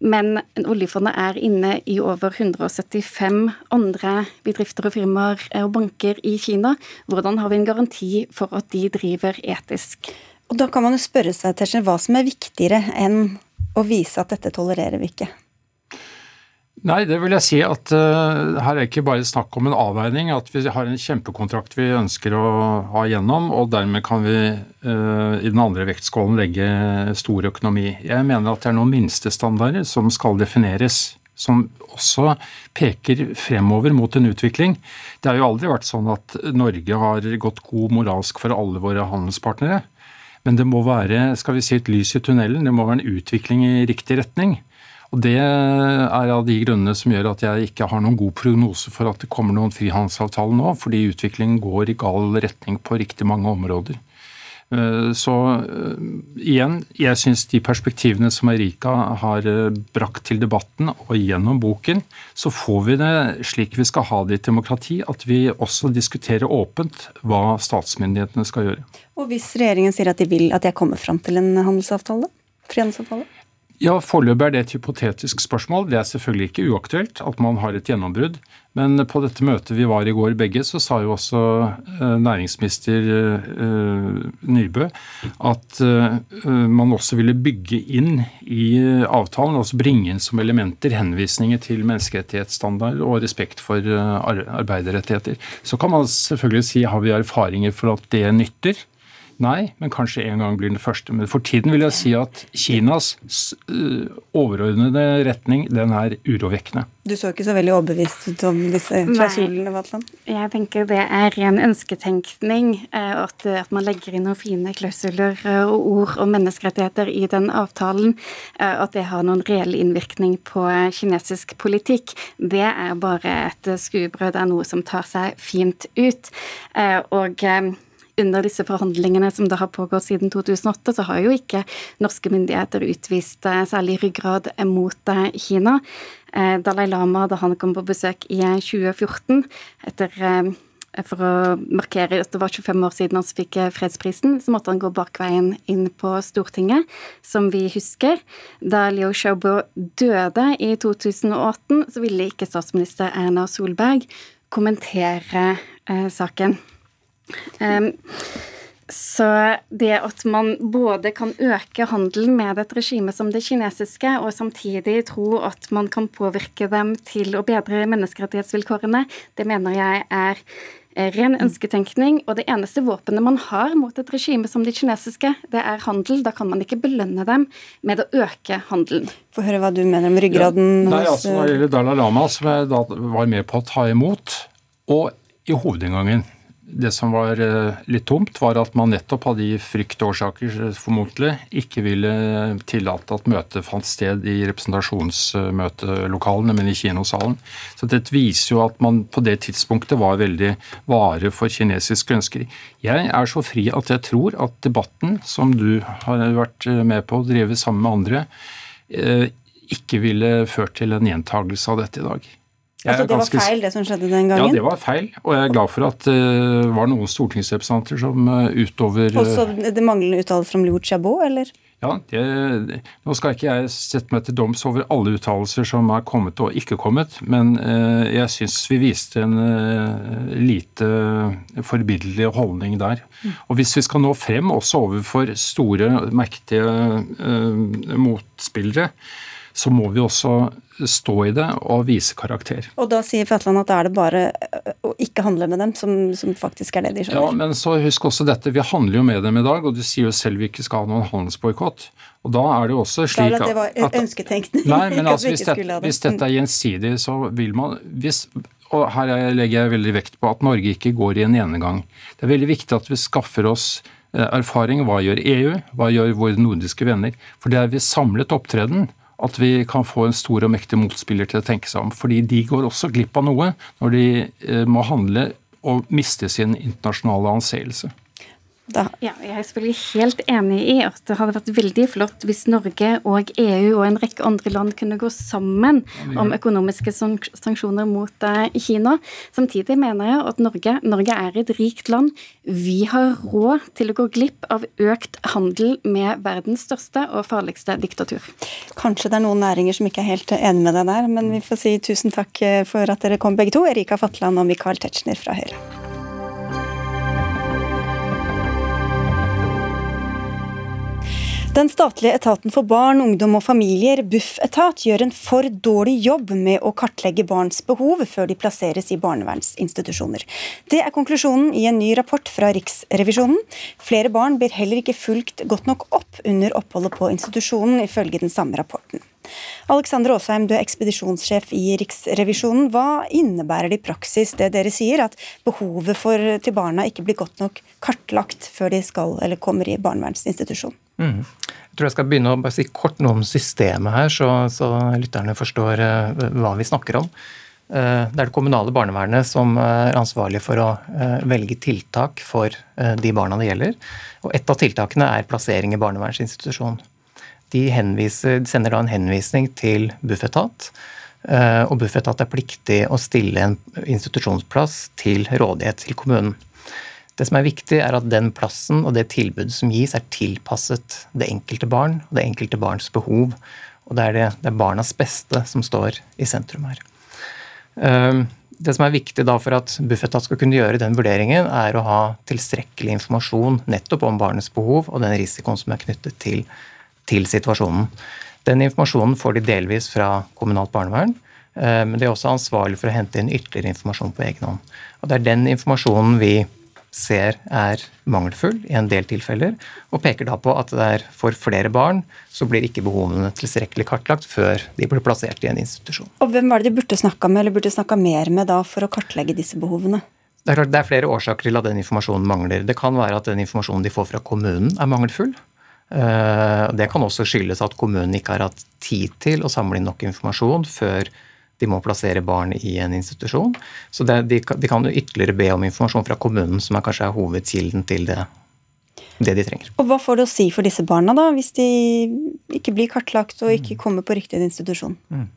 N: Men oljefondet er inne i over 175 andre bedrifter og firmaer og banker i Kina. Hvordan har vi en garanti for at de driver etisk?
B: Og Da kan man jo spørre seg Tetzschner, hva som er viktigere enn å vise at dette tolererer vi ikke.
O: Nei, det vil jeg si at uh, her er ikke bare snakk om en avveining. At vi har en kjempekontrakt vi ønsker å ha gjennom, og dermed kan vi uh, i den andre vektskålen legge stor økonomi. Jeg mener at det er noen minstestandarder som skal defineres. Som også peker fremover mot en utvikling. Det har jo aldri vært sånn at Norge har gått god moralsk for alle våre handelspartnere. Men det må være skal vi si, et lys i tunnelen, det må være en utvikling i riktig retning. Og Det er av de grunnene som gjør at jeg ikke har noen god prognose for at det kommer noen frihandelsavtale nå, fordi utviklingen går i gal retning på riktig mange områder. Eh, så eh, igjen, jeg syns de perspektivene som Erika har eh, brakt til debatten, og gjennom boken, så får vi det slik vi skal ha det i et demokrati, at vi også diskuterer åpent hva statsmyndighetene skal gjøre.
B: Og hvis regjeringen sier at de vil at jeg kommer fram til en handelsavtale? Frihandelsavtale?
O: Ja, Foreløpig er det et hypotetisk spørsmål. Det er selvfølgelig ikke uaktuelt at man har et gjennombrudd. Men på dette møtet vi var i går begge, så sa jo også eh, næringsminister eh, Nybø at eh, man også ville bygge inn i avtalen, altså bringe inn som elementer henvisninger til menneskerettighetsstandard og respekt for arbeiderrettigheter. Så kan man selvfølgelig si har vi erfaringer for at det nytter. Nei, men kanskje en gang blir den første. Men for tiden vil jeg si at Kinas øh, overordnede retning, den er urovekkende.
B: Du så ikke så veldig overbevist ut om disse klausulene, Vatland?
N: Jeg tenker det er ren ønsketenkning øh, at, at, man legger inn noen fine klausuler øh, og ord om menneskerettigheter i den avtalen. At det har noen reell innvirkning på kinesisk politikk. Det er bare et skuebrød Det er noe som tar seg fint ut. Og under disse forhandlingene som da har pågått siden 2008, så har jo ikke norske myndigheter utvist særlig ryggrad mot Kina. Dalai Lama, da han kom på besøk i 2014, etter for å markere at det var 25 år siden han fikk fredsprisen, så måtte han gå bakveien inn på Stortinget, som vi husker. Da Liu Xiaobo døde i 2018, så ville ikke statsminister Erna Solberg kommentere eh, saken. Um, så det at man både kan øke handelen med et regime som det kinesiske, og samtidig tro at man kan påvirke dem til å bedre menneskerettighetsvilkårene, det mener jeg er ren ønsketenkning. Og det eneste våpenet man har mot et regime som det kinesiske, det er handel. Da kan man ikke belønne dem med å øke handelen.
B: Få høre hva du mener om ryggraden.
O: Ja, nei, altså Når det gjelder Dalai Lama, som jeg da var med på å ta imot, og i hovedinngangen det som var eh, litt tomt, var at man nettopp hadde i fryktårsaker, eh, formodentlig, ikke ville tillate at møtet fant sted i representasjonsmøtelokalene, men i kinosalen. Så dette viser jo at man på det tidspunktet var veldig vare for kinesiske ønsker. Jeg er så fri at jeg tror at debatten, som du har vært eh, med på å drive sammen med andre, ikke ville ført til en gjentagelse av dette i dag.
B: Altså Det var feil, det som skjedde den gangen?
O: Ja, det var feil. Og jeg er glad for at det uh, var noen stortingsrepresentanter som uh, utover
B: uh, Også det manglende uttalelser fra Liu Chabot, eller?
O: Ja, det, Nå skal ikke jeg sette meg til doms over alle uttalelser som er kommet og ikke kommet, men uh, jeg syns vi viste en lite forbilledlig holdning der. Og hvis vi skal nå frem også overfor store, mektige motspillere, så må vi også stå i det og vise karakter.
B: Og da sier Fatland at da er det bare å ikke handle med dem, som, som, faktisk er det de skjønner.
O: Ja, men så husk også dette, vi handler jo med dem i dag, og du sier jo selv vi ikke skal ha noen handelsboikott. Og da er det jo også slik
B: at Det var ønsketenkning.
O: Nei, men altså, hvis, dette, hvis dette er gjensidig, så vil man hvis, og her legger jeg veldig vekt på at Norge ikke går i en enegang. Det er veldig viktig at vi skaffer oss eh, erfaring. Hva gjør EU? Hva gjør våre nordiske venner? For det er ved samlet opptreden at vi kan få en stor og mektig motspiller til å tenke seg om. Fordi de går også glipp av noe når de eh, må handle og miste sin internasjonale anseelse.
N: Da. Ja, jeg er selvfølgelig helt enig i at det hadde vært veldig flott hvis Norge og EU og en rekke andre land kunne gå sammen om økonomiske sanksjoner mot eh, Kina. Samtidig mener jeg at Norge, Norge er et rikt land. Vi har råd til å gå glipp av økt handel med verdens største og farligste diktatur.
B: Kanskje det er noen næringer som ikke er helt enig med deg der, men vi får si tusen takk eh, for at dere kom begge to, Erika Fatland og Michael Tetzschner fra Høyre. Den statlige etaten for barn, ungdom og familier, Bufetat, gjør en for dårlig jobb med å kartlegge barns behov før de plasseres i barnevernsinstitusjoner. Det er konklusjonen i en ny rapport fra Riksrevisjonen. Flere barn blir heller ikke fulgt godt nok opp under oppholdet på institusjonen, ifølge den samme rapporten. Alexander Aasheim, du er ekspedisjonssjef i Riksrevisjonen. Hva innebærer det i praksis det dere sier, at behovet for, til barna ikke blir godt nok kartlagt før de skal eller kommer i barnevernsinstitusjon?
P: Mm. Jeg tror jeg skal begynne å si kort noe om systemet her, så, så lytterne forstår uh, hva vi snakker om. Uh, det er det kommunale barnevernet som er ansvarlig for å uh, velge tiltak for de barna det gjelder. Og Et av tiltakene er plassering i barnevernsinstitusjon. De, henviser, de sender da en henvisning til Bufetat, og Bufetat er pliktig å stille en institusjonsplass til rådighet til kommunen. Det som er viktig, er at den plassen og det tilbudet som gis, er tilpasset det enkelte barn og det enkelte barns behov. Og det er, det, det er barnas beste som står i sentrum her. Ehm, det som er viktig da for at Bufetat skal kunne gjøre den vurderingen, er å ha tilstrekkelig informasjon nettopp om barnets behov og den risikoen som er knyttet til, til situasjonen. Den informasjonen får de delvis fra kommunalt barnevern, ehm, men de er også ansvarlig for å hente inn ytterligere informasjon på egen hånd. Og Det er den informasjonen vi ser er mangelfull i en del tilfeller, og peker da på at det er for flere barn så blir ikke behovene tilstrekkelig kartlagt før de blir plassert i en institusjon.
B: Og Hvem var det de burde snakka med, eller burde snakka mer med da for å kartlegge disse behovene?
P: Det er, klart, det er flere årsaker til at den informasjonen mangler. Det kan være at den informasjonen de får fra kommunen er mangelfull. Eh, det kan også skyldes at kommunen ikke har hatt tid til å samle inn nok informasjon før de må plassere barn i en institusjon. Så det, de, de, kan jo ytterligere be om informasjon fra kommunen, som er kanskje er hovedkilden til det, det de trenger.
B: Og Hva får det å si for disse barna, da, hvis de ikke blir kartlagt og ikke kommer på riktig institusjon? Mm.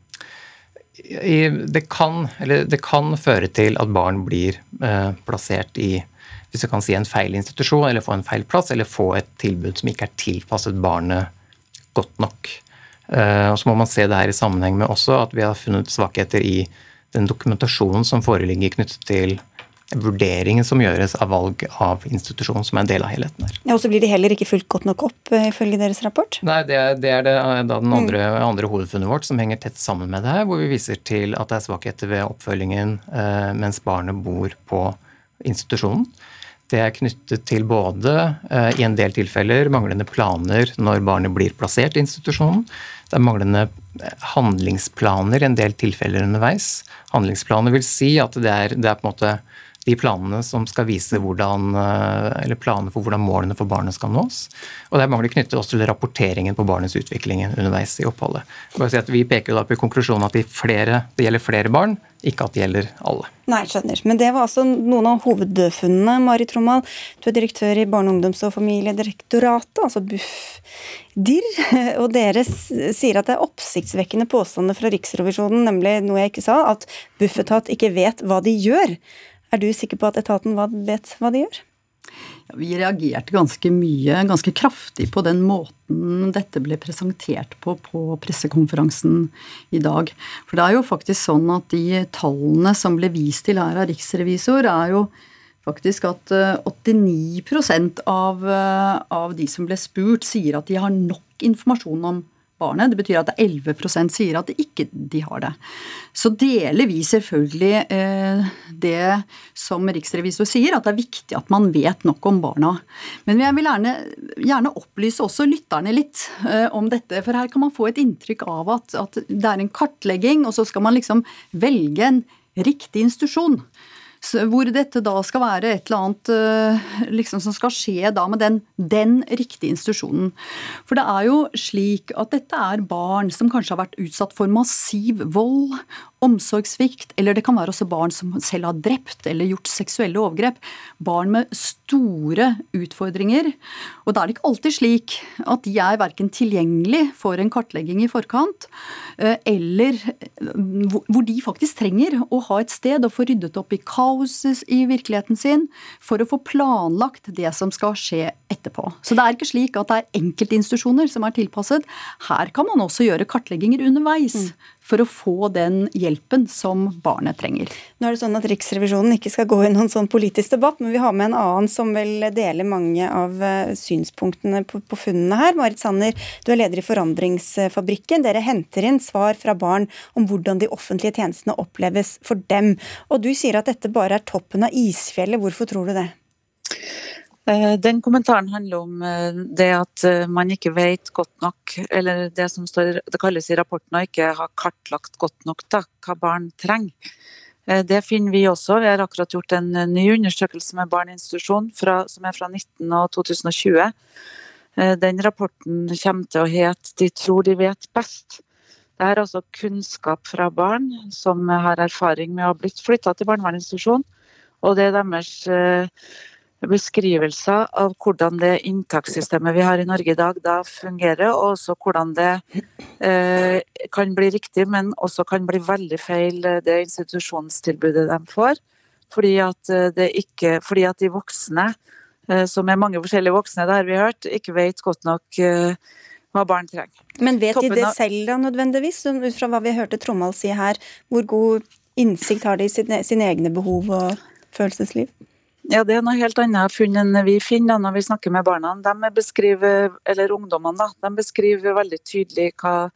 P: Det, kan, det kan, føre til at barn blir eh, plassert i hvis du kan si en feil institusjon, eller få en feil plass, eller få et tilbud som ikke er tilpasset barnet godt nok. Eh, og så må man se det her i sammenheng med også at vi har funnet svakheter i den dokumentasjonen som foreligger knyttet til vurderingen som gjøres av valg av institusjon, som er en del av helheten her.
B: Ja, og så blir de heller ikke fulgt godt nok opp, eh, ifølge deres rapport?
P: Nei, det, det er det, eh, da den andre, mm. andre, hovedfunnet vårt som henger tett sammen med det her, hvor vi viser til at det er svakheter ved oppfølgingen eh, mens barnet bor på institusjonen. Det er knyttet til både eh, i en del tilfeller manglende planer når barnet blir plassert i institusjonen. Det er manglende eh, handlingsplaner i en del tilfeller underveis. Handlingsplaner vil si at det er, det er på en måte de planene som skal vise hvordan, eh, eller planer for hvordan målene for barnet skal nås. Og det er mangler knyttet også til rapporteringen på barnets utvikling underveis i oppholdet. Si vi peker da på konklusjonen at det, flere, det gjelder flere barn, ikke at det gjelder alle.
B: Nei, skjønner. Men det var altså noen av hovedfunnene. Marit Trommal, du er direktør i Barne-, ungdoms- og familiedirektoratet, altså Bufdir. Og dere sier at det er oppsiktsvekkende påstander fra Riksrevisjonen, nemlig noe jeg ikke sa, at Bufetat ikke vet hva de gjør. Er du sikker på at etaten vet hva de gjør?
Q: Ja, vi reagerte ganske mye, ganske kraftig på den måten dette ble presentert på på pressekonferansen i dag. For det er jo faktisk sånn at de tallene som ble vist til her av riksrevisor, er jo faktisk at 89 eh, av, eh, av de som ble spurt, sier at de har nok informasjon om barnet. Det betyr at 11% sier at de ikke de har det. Så deler vi selvfølgelig eh, det som riksrevisor sier, at det er viktig at man vet nok om barna. Men jeg vil gjerne, gjerne opplyse også lytterne litt eh, om dette. For her kan man få et inntrykk av at, at det er en kartlegging, og så skal man liksom velge en riktig institusjon hvor dette da skal være et eller annet eh, liksom, som skal skje da med den, den riktige institusjonen. For det er jo slik at dette er barn som kanskje har vært utsatt for massiv vold, omsorgssvikt, eller det kan være også barn som selv har drept eller gjort seksuelle overgrep. Barn med store utfordringer. Og da er det ikke alltid slik at de er verken tilgjengelig for en kartlegging i forkant, eh, eller eh, hvor de faktisk trenger å ha et sted å få ryddet opp i kaoset i virkeligheten sin, for å få planlagt det som skal skje etterpå. Så det er ikke slik at det er enkeltinstitusjoner som er tilpasset. Her kan man også gjøre kartlegginger underveis. Mm for å få den hjelpen som barnet trenger.
B: Nå er det sånn at Riksrevisjonen ikke skal gå i noen sånn politisk debatt, men vi har med en annen som vil dele mange av eh, synspunktene på, på funnene her. Marit Sanner, du er leder i Forandringsfabrikken. Dere henter inn svar fra barn om hvordan de offentlige tjenestene oppleves for dem. Og du sier at dette bare er toppen av isfjellet. Hvorfor tror du det?
R: Eh, den kommentaren handler om eh, det at eh, man ikke vet godt nok, eller det som står, det kalles i rapporten å ikke ha kartlagt godt nok da, hva barn trenger. Det finner vi også. Vi har akkurat gjort en ny undersøkelse med barn i institusjon fra, som er fra 19 og 2020. Den rapporten kommer til å hete 'De tror de vet best'. Det er altså kunnskap fra barn som har erfaring med å ha blitt flytta til barnevernsinstitusjon. Og det er deres beskrivelser av hvordan det inntakssystemet vi har i Norge i dag da fungerer, og også hvordan det eh, kan bli riktig, men også kan bli veldig feil, eh, det institusjonstilbudet de får. Fordi at, eh, det ikke, fordi at de voksne, eh, som er mange forskjellige voksne, det har vi hørt, ikke vet godt nok eh, hva barn trenger.
B: Men vet de det selv da nødvendigvis, ut fra hva vi hørte Tromald si her? Hvor god innsikt har de i sine, sine egne behov og følelsesliv?
R: Ja, Det er noe helt annet funn enn vi finner når vi snakker med barna. De beskriver, eller ungdommene da, de beskriver veldig tydelig hva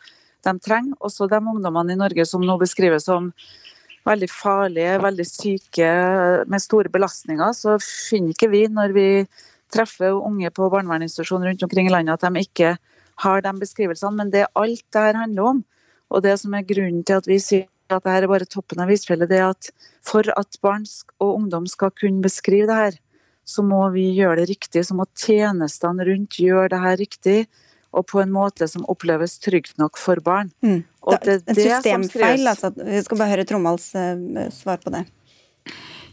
R: de trenger. Også de ungdommene i Norge som nå beskrives som veldig farlige, veldig syke, med store belastninger, så finner ikke vi når vi treffer unge på barnevernsinstitusjoner rundt omkring i landet at de ikke har de beskrivelsene. Men det er alt det her handler om. Og det som er grunnen til at vi sier at dette er bare toppen av isfjellet, det at for at barn og ungdom skal kunne beskrive det her, så må vi gjøre det riktig. Så må tjenestene rundt gjøre det her riktig. og på en måte som oppleves trygt nok for barn.
B: Mm.
R: Og
B: Det,
R: det
B: en systemfeil, altså. Vi skal bare høre Tromals eh, svar på det.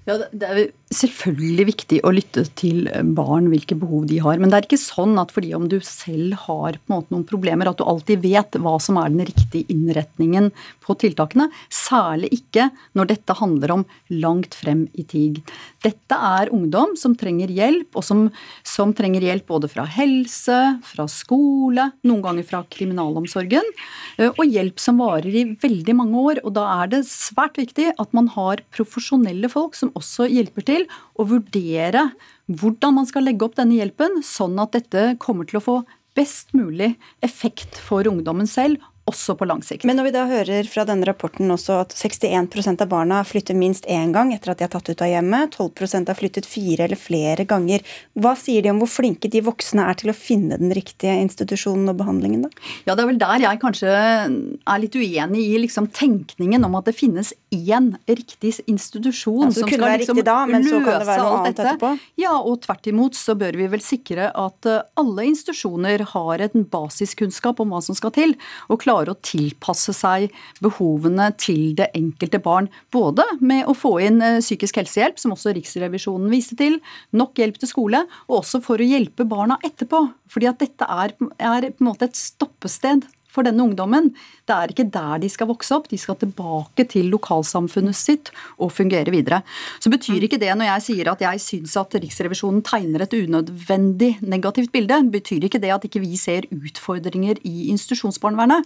Q: Ja, det- Det er selvfølgelig viktig å lytte til barn, hvilke behov de har. Men det er ikke sånn at fordi om du selv har måte noen problemer, at du alltid vet hva som er den riktige innretningen på tiltakene. Særlig ikke når dette handler om langt frem i tid. Dette er ungdom som trenger hjelp, og som, som trenger hjelp både fra helse, fra skole, noen ganger fra kriminalomsorgen, eh, og hjelp som varer i veldig mange år. Og da er det svært viktig at man har profesjonelle folk som også hjelper til å vurdere hvordan man skal legge opp denne hjelpen, sånn at dette kommer til å få best mulig effekt for ungdommen selv, også på lang sikt.
B: Men når vi da hører fra denne rapporten også at 61% av barna flytter minst én gang etter at de er tatt ut av hjemmet, 12% har flyttet fire eller flere ganger, hva sier de om hvor flinke de voksne er til å finne den riktige institusjonen og behandlingen, da?
Q: Ja, det er vel der jeg kanskje er litt uenig i liksom tenkningen om at det finnes én riktig institusjon
B: ja,
Q: som skal liksom
B: da,
Q: løse alt dette.
B: etterpå.
Q: Ja, og tvert imot så bør vi vel sikre at eh, alle institusjoner har en basiskunnskap om hva som skal til, og klarer å tilpasse seg behovene til det enkelte barn. Både med å få inn eh, psykisk helsehjelp, som også Riksrevisjonen viste til, nok hjelp til skole, og også for å hjelpe barna etterpå. Fordi at dette er, er på en måte et stoppested for denne ungdommen. Det er ikke der de skal vokse opp, de skal tilbake til lokalsamfunnet sitt og fungere videre. Så betyr ikke det når jeg sier at jeg syns at Riksrevisjonen tegner et unødvendig negativt bilde, betyr ikke det at ikke vi ser utfordringer i institusjonsbarnevernet.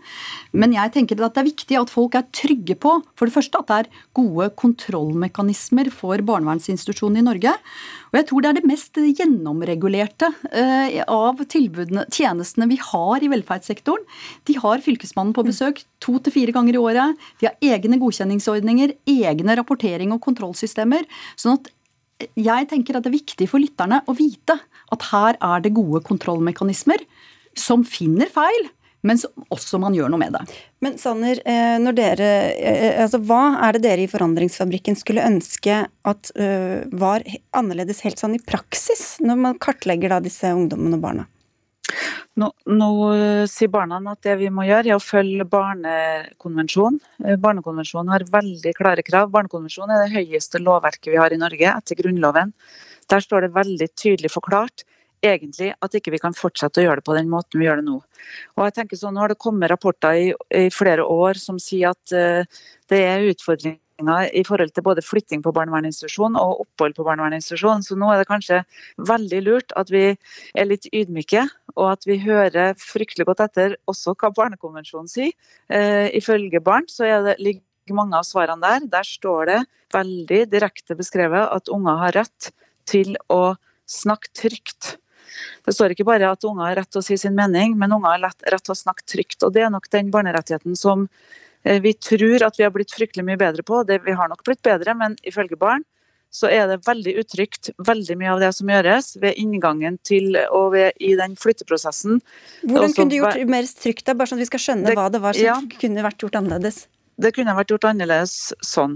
Q: Men jeg tenker at det er viktig at folk er trygge på for det første at det er gode kontrollmekanismer for barnevernsinstitusjonene i Norge. Og jeg tror det er det mest gjennomregulerte eh, av tilbudene, tjenestene vi har i velferdssektoren. De har Fylkesmannen på besøk to til fire ganger i året. De har egne godkjenningsordninger, egne rapportering og kontrollsystemer. sånn at jeg tenker at det er viktig for lytterne å vite at her er det gode kontrollmekanismer som finner feil, men som også man gjør noe med det.
B: Men Sanner, eh, når dere, eh, altså, hva er det dere i Forandringsfabrikken skulle ønske at uh, var annerledes helt sånn i praksis, når man kartlegger da disse ungdommene og barna?
R: Nå, nå eh, sier barna at det vi må gjøre, er å følge barnekonvensjonen. Eh, Barnekonvensjonen har veldig klare krav. Barnekonvensjonen er det høyeste lovverket vi har i Norge etter Grunnloven. Der står det veldig tydelig forklart egentlig at ikke vi kan fortsette å gjøre det på den måten vi gjør det nå. Og jeg tenker sånn, Nå har det kommet rapporter i, i flere år som sier at uh, det er utfordringer i forhold til både flytting på barnevernsinstitusjon og opphold på barnevernsinstitusjon. Så nå er det kanskje veldig lurt at vi er litt ydmyke, og at vi hører fryktelig godt etter også hva barnekonvensjonen sier. Uh, ifølge barn så er det, ligger mange av svarene der. Der står det veldig direkte beskrevet at unger har rett til å snakke trygt. Det står ikke bare at unger har rett til å si sin mening, men unger har rett til å snakke trygt. Og Det er nok den barnerettigheten som eh, vi tror at vi har blitt fryktelig mye bedre på. Det, vi har nok blitt bedre, men ifølge barn så er det veldig utrygt, veldig mye av det som gjøres ved inngangen til og ved, i den flytteprosessen.
B: Hvordan kunne du gjort mer trygt, da, bare sånn at vi skal skjønne
R: Det-
B: hva det var som
R: ja.
B: kunne vært gjort annerledes?
R: Det kunne vært gjort annerledes sånn,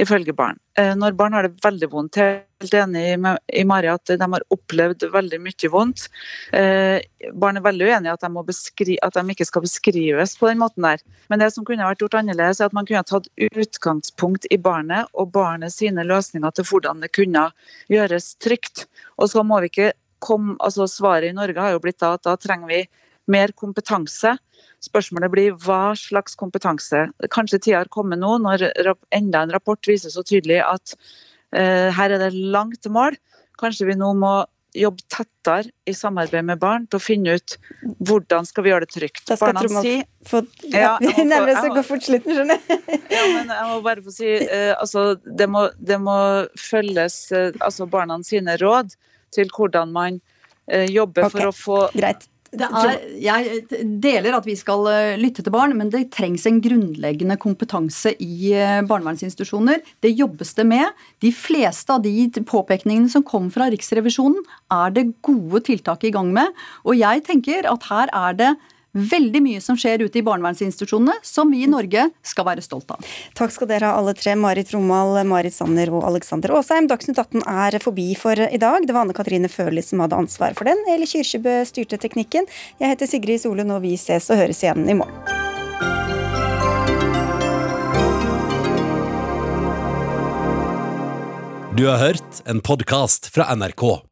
R: ifølge barn. Eh, Når barn har det veldig vondt, jeg er helt enig i Mari at de har opplevd veldig mye vondt. Eh, Barn er veldig uenig i at, at de ikke skal beskrives på den måten der. Men det som kunne vært gjort annerledes, er at man kunne tatt utgangspunkt i barnet og barnet sine løsninger til hvordan det kunne gjøres trygt. Og så må vi ikke komme, altså Svaret i Norge har jo blitt da at da trenger vi mer kompetanse. Spørsmålet blir hva slags kompetanse. Kanskje tida har kommet nå, når enda en rapport viser så tydelig at eh, her er det langt til mål. Kanskje vi nå må jobbe tettere i samarbeid med barn til å finne ut hvordan skal vi gjøre det trygt.
B: Da skal
R: Barna sier-
B: få
R: Ja,
B: ja, Vi
R: jeg
B: nærmer oss å gå fort slutten, skjønner jeg.
R: ja, men jeg må bare få si eh, altså, det, må, det må følges eh, altså barna sine råd til hvordan man eh, jobber
Q: okay.
R: for å få
B: Greit.
Q: Er, jeg deler at vi skal eh, lytte til barn, men det trengs en grunnleggende kompetanse i eh, barnevernsinstitusjoner. Det jobbes det med. De fleste av de påpekningene som kom fra Riksrevisjonen, er det gode tiltak i gang med. Og jeg tenker at her er det veldig mye som skjer ute i barnevernsinstitusjonene, som vi i Norge skal være stolt av.
B: Takk skal dere ha alle tre. Marit Romal, Marit Sanner og Alexander Aasheim. Dagsnytt 18 er forbi for i dag. Det var Anne Katrine Førli som hadde ansvar for den. Eli Kyrkjebø styrte teknikken. Jeg heter Sigrid Solund, og vi ses og høres igjen i morgen.
A: Du har hørt en podkast fra NRK.